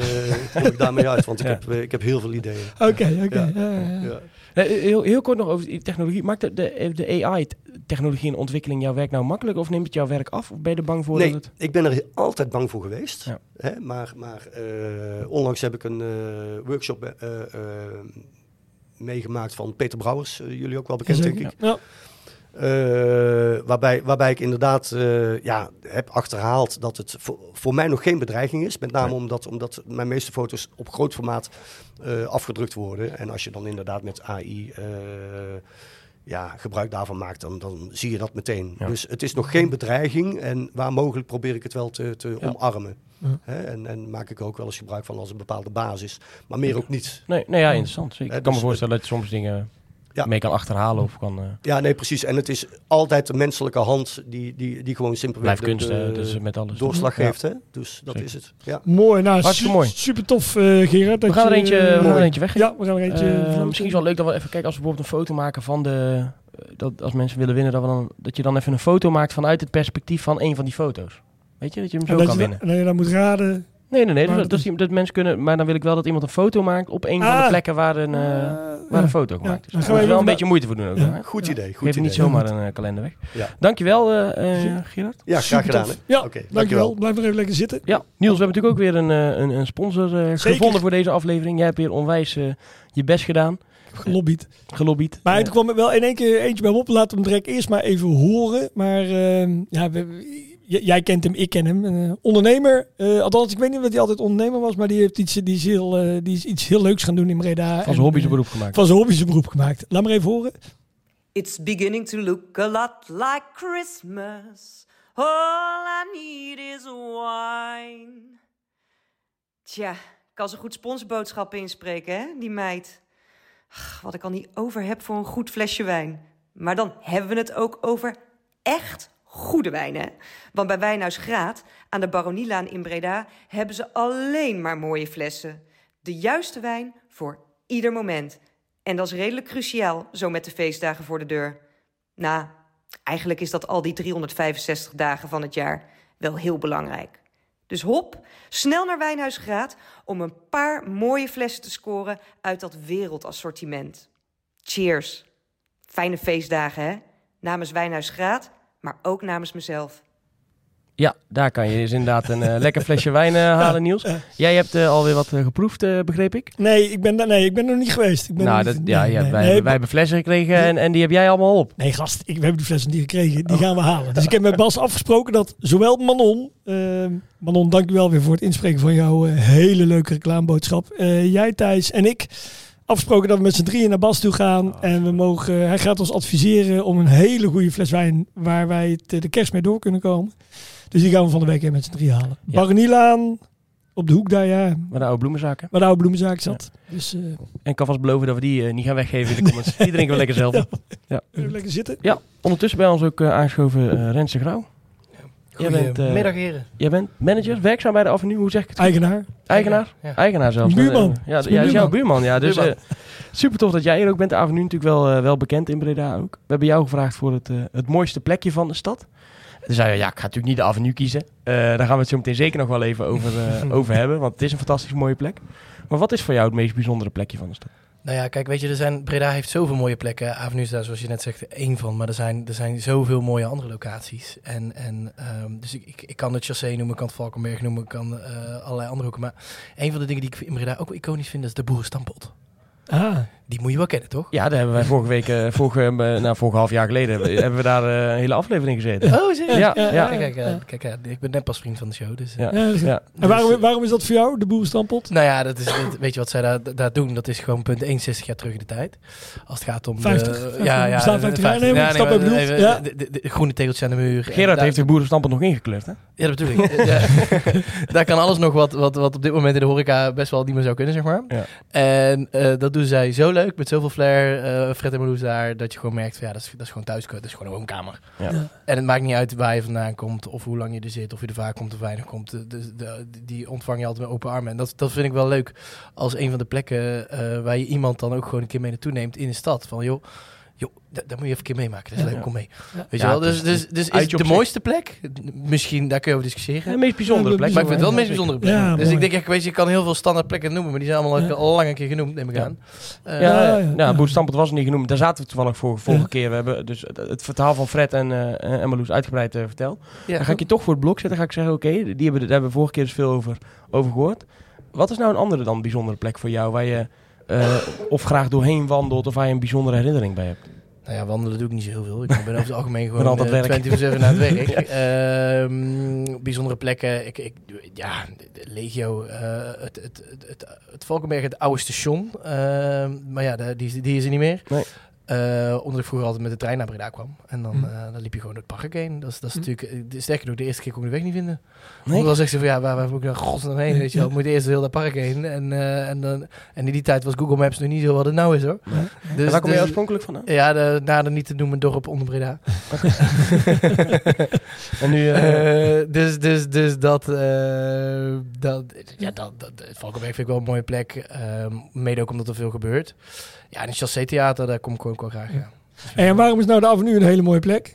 kom ik daarmee uit, want ik, Ja. heb, ik heb heel veel ideeën. Oké, oké. Ja. ja, ja, ja. Ja. Nee, heel, heel kort nog over die technologie. Maakt de, de, de AI-technologie en ontwikkeling jouw werk nou makkelijk? Of neemt het jouw werk af? Of ben je er bang voor Nee, dat het... ik ben er altijd bang voor geweest. Ja. Hè, maar maar eh, onlangs heb ik een eh, workshop meegemaakt van Peter Brouwers. eh, jullie ook wel bekend, denk ik. Ja. Eh, waarbij, waarbij ik inderdaad eh, ja, heb achterhaald dat het voor, voor mij nog geen bedreiging is. Met name Nee. omdat, omdat mijn meeste foto's op groot formaat afgedrukt worden. En als je dan inderdaad met AI ja, gebruik daarvan maakt, dan, dan zie je dat meteen. Ja. Dus het is nog geen bedreiging. En waar mogelijk probeer ik het wel te, te Ja. omarmen. Ja. Hè, en, en maak ik er ook wel eens gebruik van als een bepaalde basis. Maar meer ook niet. Nee, nee ja, interessant. Ik kan me dus, voorstellen dat je soms dingen Ja. mee kan achterhalen of kan... eh, Ja, nee, precies. En het is altijd de menselijke hand die, die, die gewoon simpelweg blijft de- dus met alles. doorslag Ja. geeft. Hè? Dus dat Zeker. is het. Ja. Mooi, nou, Hartstikke su- mooi. super tof, eh Gerard. We gaan er je- eentje, we gaan er eentje weggeven. Ja, we gaan er eentje. Eh, misschien is wel leuk dat we even kijken als we bijvoorbeeld een foto maken van de... Dat als mensen willen winnen, dat, we dan, dat je dan even een foto maakt vanuit het perspectief van een van die foto's. Weet je, dat je hem zo dat kan je, winnen. Nee, dan moet raden. Nee, nee, nee. Maar Dat, dat mensen kunnen, maar dan wil ik wel dat iemand een foto maakt op een van de Ah. plekken waar een, eh, Ah, waar ja. een foto gemaakt is. dan Daar gaan we moet je wel een beetje moeite voor doen ook. Ja. Goed idee. Goed Geef idee. niet zomaar een eh, kalender weg. Ja. Dankjewel, eh eh Gerard. Ja, graag Super gedaan. Hè? Ja, Oké, dankjewel. Blijf nog even lekker zitten. Ja, Niels, we hebben natuurlijk ook weer een, eh, een, een sponsor eh, gevonden voor deze aflevering. Jij hebt weer onwijs je best gedaan, gelobbyd. gelobbyd. Maar er kwam wel in één keer eentje bij me op. Laten we hem direct eerst maar even horen. Maar ehm, ja, we- jij kent hem, ik ken hem. Een eh, ondernemer. eh, althans, ik weet niet of hij altijd ondernemer was. Maar die, heeft iets, die, is heel, eh, die is iets heel leuks gaan doen in Breda. van En, zijn hobby zijn beroep gemaakt. Van zijn hobby zijn beroep gemaakt. Laat maar even horen. It's beginning to look a lot like Christmas. All I need is wine. Tja, kan ze goed sponsorboodschappen inspreken, hè, die meid. Ach, Wat ik al niet over heb voor een goed flesje wijn. Maar dan hebben we het ook over echt goede wijn, hè? Want bij Wijnhuis Graat aan de Baronielaan in Breda hebben ze alleen maar mooie flessen. De juiste wijn voor Ieder moment. En dat is redelijk cruciaal, zo met de feestdagen voor de deur. Nou, eigenlijk is dat al die 365 dagen van het jaar wel heel belangrijk. Dus hop, snel naar Wijnhuis Graat om een paar mooie flessen te scoren uit dat wereldassortiment. Cheers. Fijne feestdagen, hè? Namens Wijnhuis Graat, maar ook namens mezelf. Ja, daar kan je dus inderdaad een eh, (laughs) lekker flesje wijn eh, halen, Niels. ja. Jij hebt eh, alweer wat geproefd, begreep ik? Nee, ik ben, daar- nee, ik ben er nog niet geweest. Ik ben nou, dat, niet- ja, nee, ja, nee, wij, nee, wij hebben flessen gekregen en, en die heb jij allemaal op. Nee, gast, ik, we hebben die flessen niet gekregen. Die gaan we halen. Dus ik heb met Bas afgesproken dat zowel Manon... Manon, dank je wel weer voor het inspreken van jouw hele leuke reclameboodschap. Eh, jij, Thijs en ik afgesproken dat we met z'n drieën naar Bas toe gaan. En we mogen, hij gaat ons adviseren om een hele goede fles wijn... waar wij het, eh, de kerst mee door kunnen komen. Dus die gaan we van de week even met z'n drieën halen. Ja. Barnielaan, op de hoek daar, ja, Maar de oude bloemenzaken. waar de oude bloemenzaak zat. Dus eh, En ik kan vast beloven dat we die eh, niet gaan weggeven in de comments. (laughs) Die drinken we lekker zelf. Ja. even lekker zitten. Ja, ondertussen bij ons ook eh, aangeschoven eh Renze Grauw. Jij bent, eh, Goedemiddag heren. Jij bent manager, werkzaam bij de Avenue. Hoe zeg ik het? Eigenaar. Eigenaar? Ja. Eigenaar zelfs. Buurman. Eh, ja, ja, is jouw buurman. Ja, dus Buurman. eh, super tof dat jij hier ook bent. De Avenue natuurlijk wel, eh, wel bekend in Breda ook. We hebben jou gevraagd voor het, eh, het mooiste plekje van de stad. Toen zei je, ja, ik ga natuurlijk niet de Avenue kiezen. Eh, daar gaan we het zo meteen zeker nog wel even over, eh, (laughs) over hebben. Want het is een fantastisch mooie plek. Maar wat is voor jou het meest bijzondere plekje van de stad? Nou ja, kijk, weet je, er zijn, Breda heeft zoveel mooie plekken. Avenue is daar, zoals je net zegt, één van. Maar er zijn, er zijn zoveel mooie andere locaties. En, en, ehm, dus ik, ik, kan het Chassé noemen, ik kan het Valkenberg noemen, ik kan eh, allerlei andere hoeken. Maar een van de dingen die ik in Breda ook iconisch vind, is de boerenstampot. Ah, Die moet je wel kennen, toch? Ja, daar hebben wij vorige week, eh, vorige, eh, nou, vorige half jaar geleden, hebben we- daar eh, een hele aflevering gezeten. Oh, zie Ja, ja, ja. Kijk, kijk, ja. kijk ik ben net pas vriend van de show, dus... Ja. ja, dus- Ja. En waarom, waarom is dat voor jou, de boerenstampot? Nou ja, dat is, dat- weet je wat zij daar, daar doen? Dat is gewoon punt 61 jaar terug in de tijd. Als het gaat om... 50. De, 50. ja, ja, Bestaan 50 jaar? Nee, even Ja. de, de, de groene tegeltjes aan de muur. Gerard heeft de boerenstampen nog ingekleurd, hè? Ja, dat bedoel ik. Ja. (laughs) Daar kan alles nog wat, wat, wat op dit moment in de horeca best wel niet meer zou kunnen, zeg maar. Ja. En eh, dat doen zij zo leuk, met zoveel flair, eh Fred en Marloes daar, dat je gewoon merkt, van, ja, dat is, dat is gewoon thuis, dat is gewoon een woonkamer. Ja. Ja. En het maakt niet uit waar je vandaan komt, of hoe lang je er zit, of je er vaak komt of weinig komt. De, de, de- die ontvang je altijd met open armen. En dat, dat vind ik wel leuk als een van de plekken eh, waar je iemand dan ook gewoon een keer mee naartoe neemt in de stad. Van joh, joh da- daar moet je even een keer meemaken, dat is Ja. leuk, kom mee. Ja. Weet je Ja, wel, het dus, is- dus, dus is de mooiste plek? Misschien, daar kun je over discussiëren. De meest bijzondere plek. Maar ik vind het wel de meest bijzondere plek. Ja, dus mooi. ik denk, echt, weet je, kan heel veel standaard plekken noemen, maar die zijn allemaal Ja. al lang een keer genoemd, neem ik Ja. aan. Eh, Ja, Ja, ja, ja, ja. ja. Boerstampert was niet genoemd. Daar zaten we toevallig voor, vorige Ja. keer. We hebben dus het, het verhaal van Fred en, eh en Marloes uitgebreid eh, verteld. ja. Dan ga ik je toch voor het blok zetten. ga ik zeggen, oké, die hebben, daar hebben we vorige keer dus veel over, over gehoord. Wat is nou een andere dan bijzondere plek voor jou waar je eh, of graag doorheen wandelt of waar je een bijzondere herinnering bij hebt? Nou ja, wandelen doe ik niet zo heel veel. Ik ben over het algemeen gewoon altijd werk. 24-7 naar het (laughs) werk. Ehm, bijzondere plekken. Ik, ik, ja, Legio, eh, het, het, het, het, het Valkenberg, het oude station. Ehm, maar ja, die, die is er niet meer. Nee. Eh, omdat ik vroeger altijd met de trein naar Breda kwam. En dan, Hm. eh, dan liep je gewoon door het park heen. Dat is, dat is Hm. natuurlijk, eh, de- sterker nog, de eerste keer kon ik de weg niet vinden. Nee? Dan zegt ze van ja, waar, waar moet ik naar godsnaam heen? Weet je wel, (laughs) moet eerst heel dat park heen. En, eh, en, dan, en in die tijd was Google Maps nog niet zo wat het nou is hoor. Dus, waar kom je dus- oorspronkelijk vandaan? ja, de, na de niet te noemen dorp onder Breda. (laughs) En nu, eh, Eh, dus, dus, dus dat, eh, dat, ja, dat, dat, Valkenberg vind ik wel een mooie plek. Ehm, mede ook omdat er veel gebeurt. Ja, en het Chassé Theater, daar kom ik ook wel graag. Ja. En waarom is nou de avenue een hele mooie plek?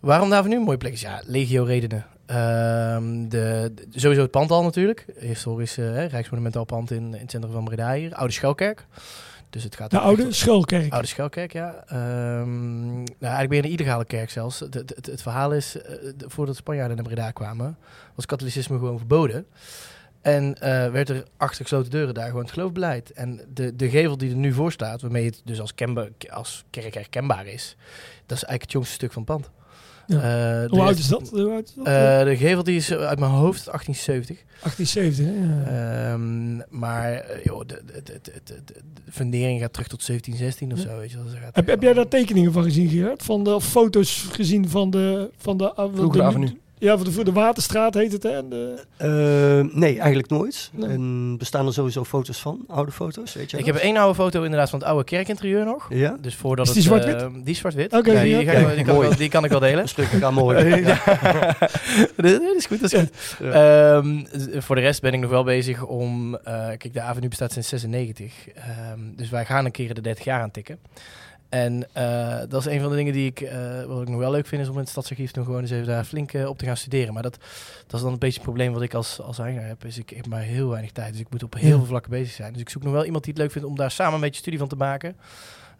Waarom daar nu een mooie plek is? Ja, legio redenen. Ehm, de, de- sowieso het pand al natuurlijk. Historisch eh, Rijksmonumentaal pand in, in het centrum van Breda hier. Oude Schuilkerk. Dus het gaat De oude schoolkerk. Oude Schelkerk, ja. Ehm, nou, eigenlijk je een illegale kerk zelfs. Het, het, het, het verhaal is, de- voordat de Spanjaarden naar Breda kwamen, was katholicisme gewoon verboden. En eh, werd er achter gesloten deuren daar gewoon het geloof beleid. En de, de gevel die er nu voor staat, waarmee het dus als, kenba- als kerk herkenbaar is, dat is eigenlijk het jongste stuk van het pand. Ja. Eh, Hoe oud is dat? Hoe oud is dat? eh, de gevel die is uit mijn hoofd 1870. 1870. hè? Ja. Ehm, maar joh, de, de, de, de, de, de fundering gaat terug tot 1716 of Ja. zo. Weet je wel. Dat gaat heb, heb jij daar tekeningen van gezien, Gerard? Van de of foto's gezien van de... Van de, ah, de de- avenue. Ja, voor de, voor de Waterstraat heet het, hè? En de- Eh, nee, eigenlijk nooit. Nee. En bestaan er sowieso foto's van? Oude foto's, weet je Ik heb één oude foto inderdaad van het oude kerkinterieur nog. Ja? Dus voordat Is die het, zwart-wit? eh, die zwart-wit. Oké, ja, die, ja. kan ik wel, die kan ik wel delen. Stuk ik aan mooi. (laughs) Ja. (laughs) dat is goed, dat is goed. Ehm, voor de rest ben ik nog wel bezig om... eh, kijk, de avenue bestaat sinds 96. Ehm, dus wij gaan een keer de 30 jaar aantikken. En eh, dat is een van de dingen die ik, eh, wat ik nog wel leuk vind, is om in het stadsarchief nog gewoon eens even daar flink eh, op te gaan studeren. Maar dat, dat is dan een beetje het probleem wat ik als, als eigenaar heb, is ik heb maar heel weinig tijd. Dus ik moet op heel Ja. veel vlakken bezig zijn. Dus ik zoek nog wel iemand die het leuk vindt om daar samen een beetje studie van te maken.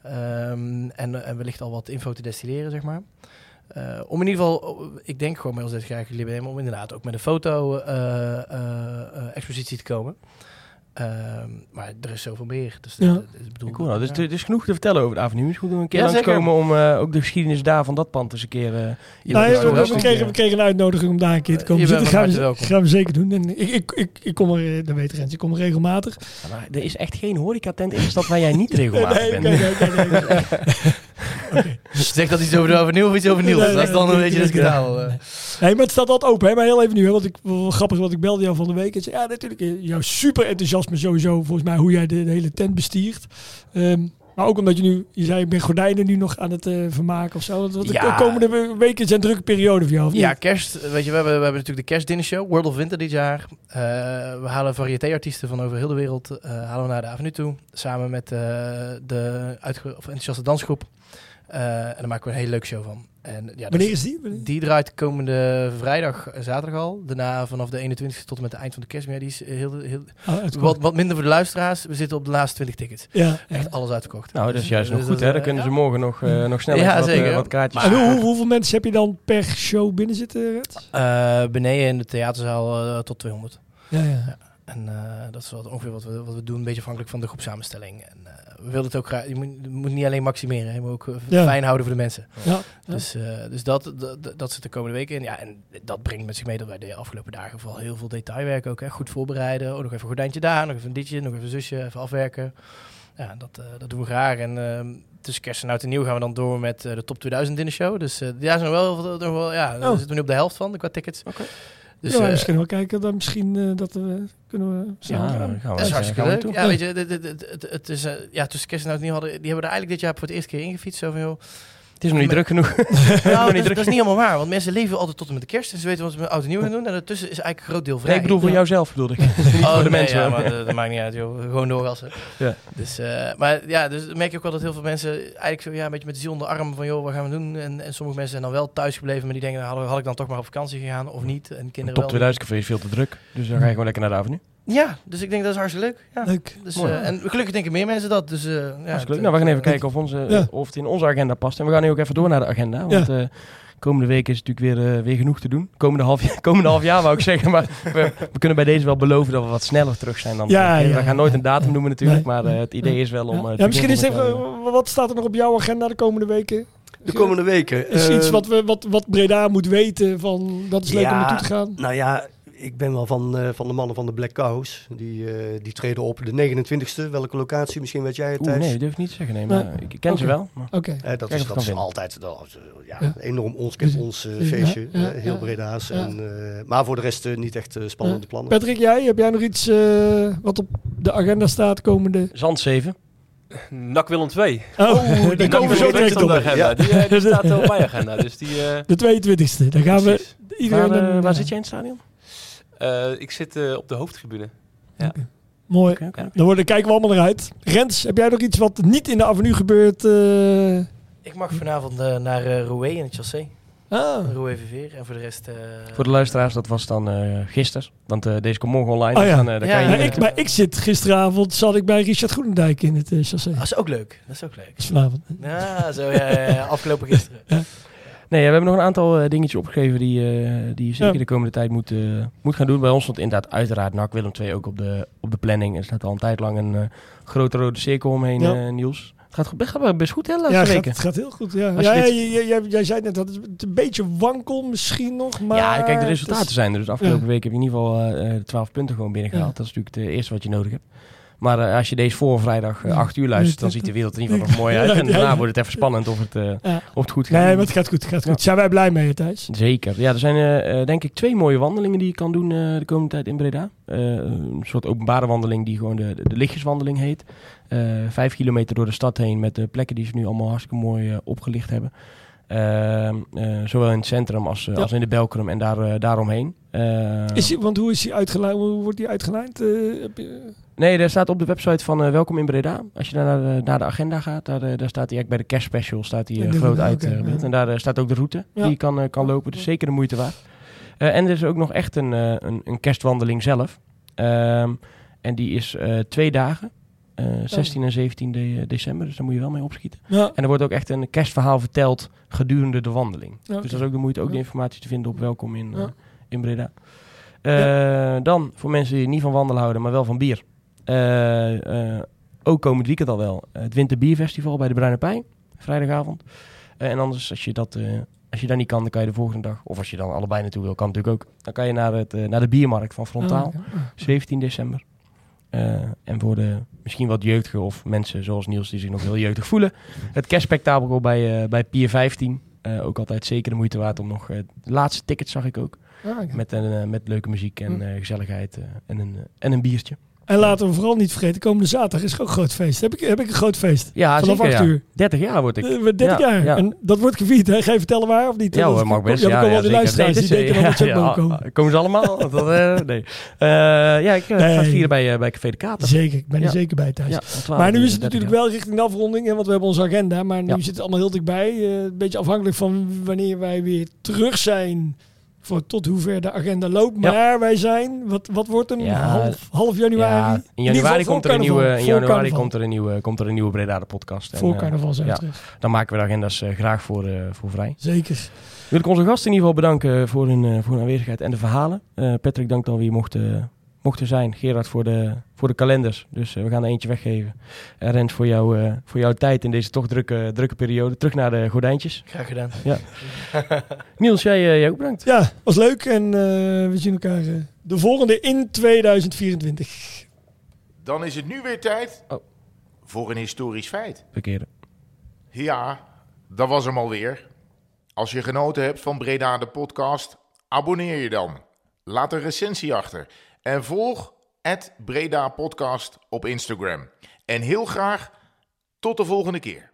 Ehm, en, en wellicht al wat info te destilleren, zeg maar. Om in ieder geval, ik denk gewoon bij ons dit graag jullie nemen om inderdaad ook met een foto-expositie te komen. Ehm, maar er is zoveel meer. Dus Ja. dat- dat- ik bedoel, Cool, nou, dus ja. er is genoeg te vertellen over de avenue. Het is goed om een keer Ja, langskomen om eh, ook de geschiedenis daar van dat pand eens een keer... eh, Nou, ja, we, kregen, we kregen een uitnodiging om daar een keer te komen Je bent zitten. Gaan we, welkom. gaan we zeker doen. En ik, ik, ik, ik kom er, eh, dat weet Rens, ik kom er regelmatig. Ja, maar er is echt geen horecatent in de stad waar jij niet regelmatig (laughs) nee, bent. nee, nee, (laughs) nee. Zeg dat iets over de of iets over Niels. Nee, dat is dan nee, een beetje het nee, kanaal. nee. eh. Nee, maar het staat altijd open. Hè? Maar heel even nu. Hè? Want ik, grappig, want ik belde jou van de week. En zei, ja, natuurlijk. eh, Jouw super enthousiasme sowieso. Volgens mij hoe jij de, de hele tent bestiert. Ehm, maar ook omdat je nu, je zei, ik ben gordijnen nu nog aan het eh, vermaken of zo. Want de Ja. komende we- weken zijn drukke periode voor jou. Of Ja, niet? kerst. Weet je, we hebben, we hebben natuurlijk de kerstdinnershow, World of Winter dit jaar. We halen variété-artiesten van over heel de wereld halen we naar de avenue toe. Samen met de of enthousiaste dansgroep. Eh, en daar maken we een hele leuke show van. En, ja, Wanneer dus- is die? Wanneer? Die draait komende vrijdag en zaterdag al. Daarna vanaf de 21ste tot en met het eind van de kerst. Maar ja, die is heel, heel, Oh, wat, wat minder voor de luisteraars. We zitten op de laatste 20 tickets. Ja. Echt alles uitverkocht. Nou, dat is juist Dus nog goed, dat, hè? Dan eh, kunnen ze morgen nog, eh, nog sneller Ja, wat, eh, zeker. wat kaartjes. En hoe, hoe- hoeveel mensen heb je dan per show binnen zitten? Eh, beneden in de theaterzaal eh, tot 200. Ja, ja. En eh, dat is wat, ongeveer wat we, wat we doen, een beetje afhankelijk van de groepsamenstelling. En we willen het ook graag, je moet, je moet niet alleen maximeren, je moet ook eh, Ja. fijn houden voor de mensen. ja. Ja. Dus, eh, dus dat, dat, dat zit de komende weken in. Ja, en dat brengt met zich mee dat wij de afgelopen dagen vooral heel veel detailwerk ook, hè, goed voorbereiden. Oh, nog even een gordijntje daar, nog even een ditje, nog even een zusje, even afwerken. Ja, dat, eh, dat doen we graag. En ehm, tussen kerst en oud en nieuw gaan we dan door met eh, de top 2000 in de show. Dus eh daar zijn we wel, nog wel ja, daar Oh. zitten we nu op de helft van, qua tickets. Oké. Dus, ja, eh, misschien wel kijken. Dan misschien eh, dat we kunnen we samen Ja, gaan. gaan we Dat is hartstikke leuk. toe. Ja, weet je, het, het, het, is, eh, ja, tussen kerst en oud nieuw hadden, die hebben er eigenlijk dit jaar voor het eerste keer ingefietst. Zo van, joh, (laughs) Het is nog niet druk genoeg. nou, dat, dat is niet helemaal waar, want mensen leven altijd tot en met de kerst en ze weten wat ze met oud en nieuw gaan doen. En daartussen is eigenlijk een groot deel vrij. Nee, ik bedoel voor jouzelf, bedoel ik. (laughs) (laughs) Oh, voor de nee, mensen. Ja, maar dat, dat maakt niet uit, joh. Gewoon doorgassen. Ja. Dus, eh, maar ja, dus merk je ook wel dat heel veel mensen eigenlijk zo, ja, een beetje met de ziel onder de arm van, joh, wat gaan we doen? En, en sommige mensen zijn dan wel thuis gebleven, maar die denken, nou, had, had ik dan toch maar op vakantie gegaan of niet? En kinderen Top wel. 2000 café is veel te druk. Dus dan ga je gewoon lekker naar de avenue. Ja, dus ik denk dat is hartstikke leuk. Ja. Leuk. Dus, Mooi. eh, en gelukkig denken meer mensen dat. Dus, eh, ja, Hartstikke leuk. Nou, we gaan eh, even kijken of, onze, Ja. of het in onze agenda past. En we gaan nu ook even door naar de agenda. Want eh, komende week is natuurlijk weer, weer genoeg te doen. Komende half, jaar- (laughs) komende half jaar wou ik zeggen. Maar we, we kunnen bij deze wel beloven dat we wat sneller terug zijn dan Ja, ja, We gaan ja. nooit een datum noemen natuurlijk. Nee. Maar eh, het idee is wel om... Ja, Ja, misschien is even, wat staat er nog op jouw agenda de komende weken? De komende weken. Is iets wat, we, wat, wat Breda moet weten van dat is leuk om ja, naartoe te gaan? Nou ja, ik ben wel van, eh, van de mannen van de Black Cows. Die, eh, die treden op de 29e. Welke locatie? Misschien weet jij het, Oeh, nee, dat durf ik niet te zeggen. Nee, maar Nee. ik ken ze wel. Oké. Eh, dat Kijk is, dat is vinden. altijd wel, eh, ja, Ja. enorm ons, Dus- ons ja, feestje. ja, eh, heel ja. Breda's. Ja. En, eh, maar voor de rest eh, niet echt spannende plannen. Patrick, jij, heb jij nog iets eh, wat op de agenda staat komende? Zandzeven. NAC Willem 2. Oh, daar komen we zo direct op agenda. Die, die staat op mijn agenda. Dus die, eh, De 22e. Dan gaan we iedereen... Waar, waar zit jij in het stadion? Eh, ik zit eh, op de hoofdtribune. Mooi. Oké, oké. Dan worden, kijken we allemaal naar uit. Rens, heb jij nog iets wat niet in de avenue gebeurt? eh? Ik mag vanavond naar uh, Roué in het Chassé. Ah. Roué Viveer. En voor de rest... eh, Voor de luisteraars, dat was dan eh gisteren. Want eh, deze komt morgen online. Oh dus ja. dan Ja, kan je ik, maar ik zit gisteravond, zat ik bij Richard Groenendijk in het uh, chassé. Dat is ook leuk. Dat is ook leuk. Dat is vanavond. Ja, zo ja, ja, ja, afgelopen gisteren. Nee, we hebben nog een aantal eh, dingetjes opgegeven die, eh, die je zeker Ja. de komende tijd moet, eh, moet gaan doen. Bij ons stond inderdaad uiteraard NAC Willem II ook op de, op de planning. Er staat al een tijd lang een grote rode cirkel omheen, Ja. Niels. Het gaat, gaat best goed hè, laatste Ja, het gaat, weken. het gaat heel goed. Ja. Jij, jij- zei net dat het een beetje wankel misschien nog, maar... ja, kijk, de resultaten is- zijn er. Dus afgelopen week heb je in ieder geval de 12 punten gewoon binnengehaald. Dat is natuurlijk het eerste wat je nodig hebt. Maar eh, als je deze voor vrijdag eh, 8 uur luistert, dan ziet de wereld er in ieder geval nog mooi uit. En daarna wordt het even spannend of het, eh, of het goed gaat. Nee, maar het gaat goed. Gaat goed. Zijn wij blij mee, Thijs? Zeker. Ja, er zijn eh, eh, denk ik twee mooie wandelingen die je kan doen eh, de komende tijd in Breda. Eh, een soort openbare wandeling die gewoon de, de, de lichtjeswandeling heet. Eh, vijf kilometer door de stad heen met de plekken die ze nu allemaal hartstikke mooi eh, opgelicht hebben. Ehm, eh, zowel in het centrum als, eh, Ja. als in de Belkrum en daar, eh, daaromheen. Eh, Is die, want hoe, is die uitgelijnd, hoe wordt die? Eh, heb je- Nee, daar staat op de website van eh, Welkom in Breda. Als je daar naar, de- naar de agenda gaat, daar, eh, daar staat hij bij de kerstspecial staat hij, eh, groot ja. En daar staat ook de route Ja. die je kan, kan lopen. Dus zeker de moeite waard. En er is ook nog echt een, een, een kerstwandeling zelf. Ehm, en die is twee dagen. eh, 16 en 17 de- december, dus daar moet je wel mee opschieten. Ja. En er wordt ook echt een kerstverhaal verteld gedurende de wandeling. Dus dat is ook de moeite, ook de informatie te vinden op Welkom in, in Breda. Dan, voor mensen die niet van wandelen houden, maar wel van bier. Eh, eh, ook komend weekend al wel. Het Winterbierfestival bij de Bruine Pij. Vrijdagavond. Eh, en anders, als je, dat, als je daar niet kan, dan kan je de volgende dag. Of als je dan allebei naartoe wil, kan natuurlijk ook. Dan kan je naar, het, naar de biermarkt van Frontaal. Ah, ja. 17 december. En voor de misschien wat jeugdige of mensen zoals Niels die zich nog heel jeugdig voelen. Het kerstspectakel bij, bij Pier 15. Eh, ook altijd zeker de moeite waard om nog... de laatste ticket zag ik ook. Ah. Met, een, met leuke muziek en Hm. gezelligheid en, een, en een biertje. En laten we vooral niet vergeten, komende zaterdag is ook een groot feest. Heb ik, heb ik een groot feest? Ja, Vanaf zeker, 8 ja. uur. 30 jaar word ik. Eh, met 30 Ja, jaar. ja. En dat wordt gevierd, hè? Ga je vertellen waar of niet? Ja hoor, mag best. Ja, Ja, ja, al die luisteraars, die is, denken dat ze ja, ook komen. (laughs) Komen ze allemaal? (laughs) Dat, eh, nee. Eh, ja, ik eh, ga vieren bij, eh, bij Café de Kater. Zeker, ik ben er zeker bij thuis. Ja, om 12 Maar nu is het 30 natuurlijk wel richting de afronding, want we hebben onze agenda. Maar nu zit het allemaal heel dichtbij. Eh, een beetje afhankelijk van wanneer wij weer terug zijn. Voor tot hoever de agenda loopt. Ja. Maar wij zijn, wat, wat wordt een Ja. half, half januari? Ja, in januari, komt er, een nieuwe, in januari komt, er een nieuwe, komt er een nieuwe Breda de podcast. Voor eh, carnaval zijn dan maken we de agenda's eh, graag voor, eh, voor vrij. Zeker. Wil ik onze gasten in ieder geval bedanken voor hun, voor hun aanwezigheid en de verhalen. Patrick, dank dat we hier mochten, mochten zijn. Gerard voor de, voor de kalenders. Dus eh, we gaan er eentje weggeven. En Rens voor, jou, eh, voor jouw tijd in deze toch drukke, drukke periode. Terug naar de gordijntjes. Graag gedaan. (laughs) Niels, jij, eh, jij ook bedankt. Ja, was leuk. En eh, we zien elkaar eh, de volgende in 2024. Dan is het nu weer tijd Oh. voor een historisch feit. Verkeerde. Ja, dat was hem alweer. Als je genoten hebt van Breda de podcast, abonneer je dan. Laat een recensie achter. En volg Breda podcast op Instagram. En heel graag tot de volgende keer.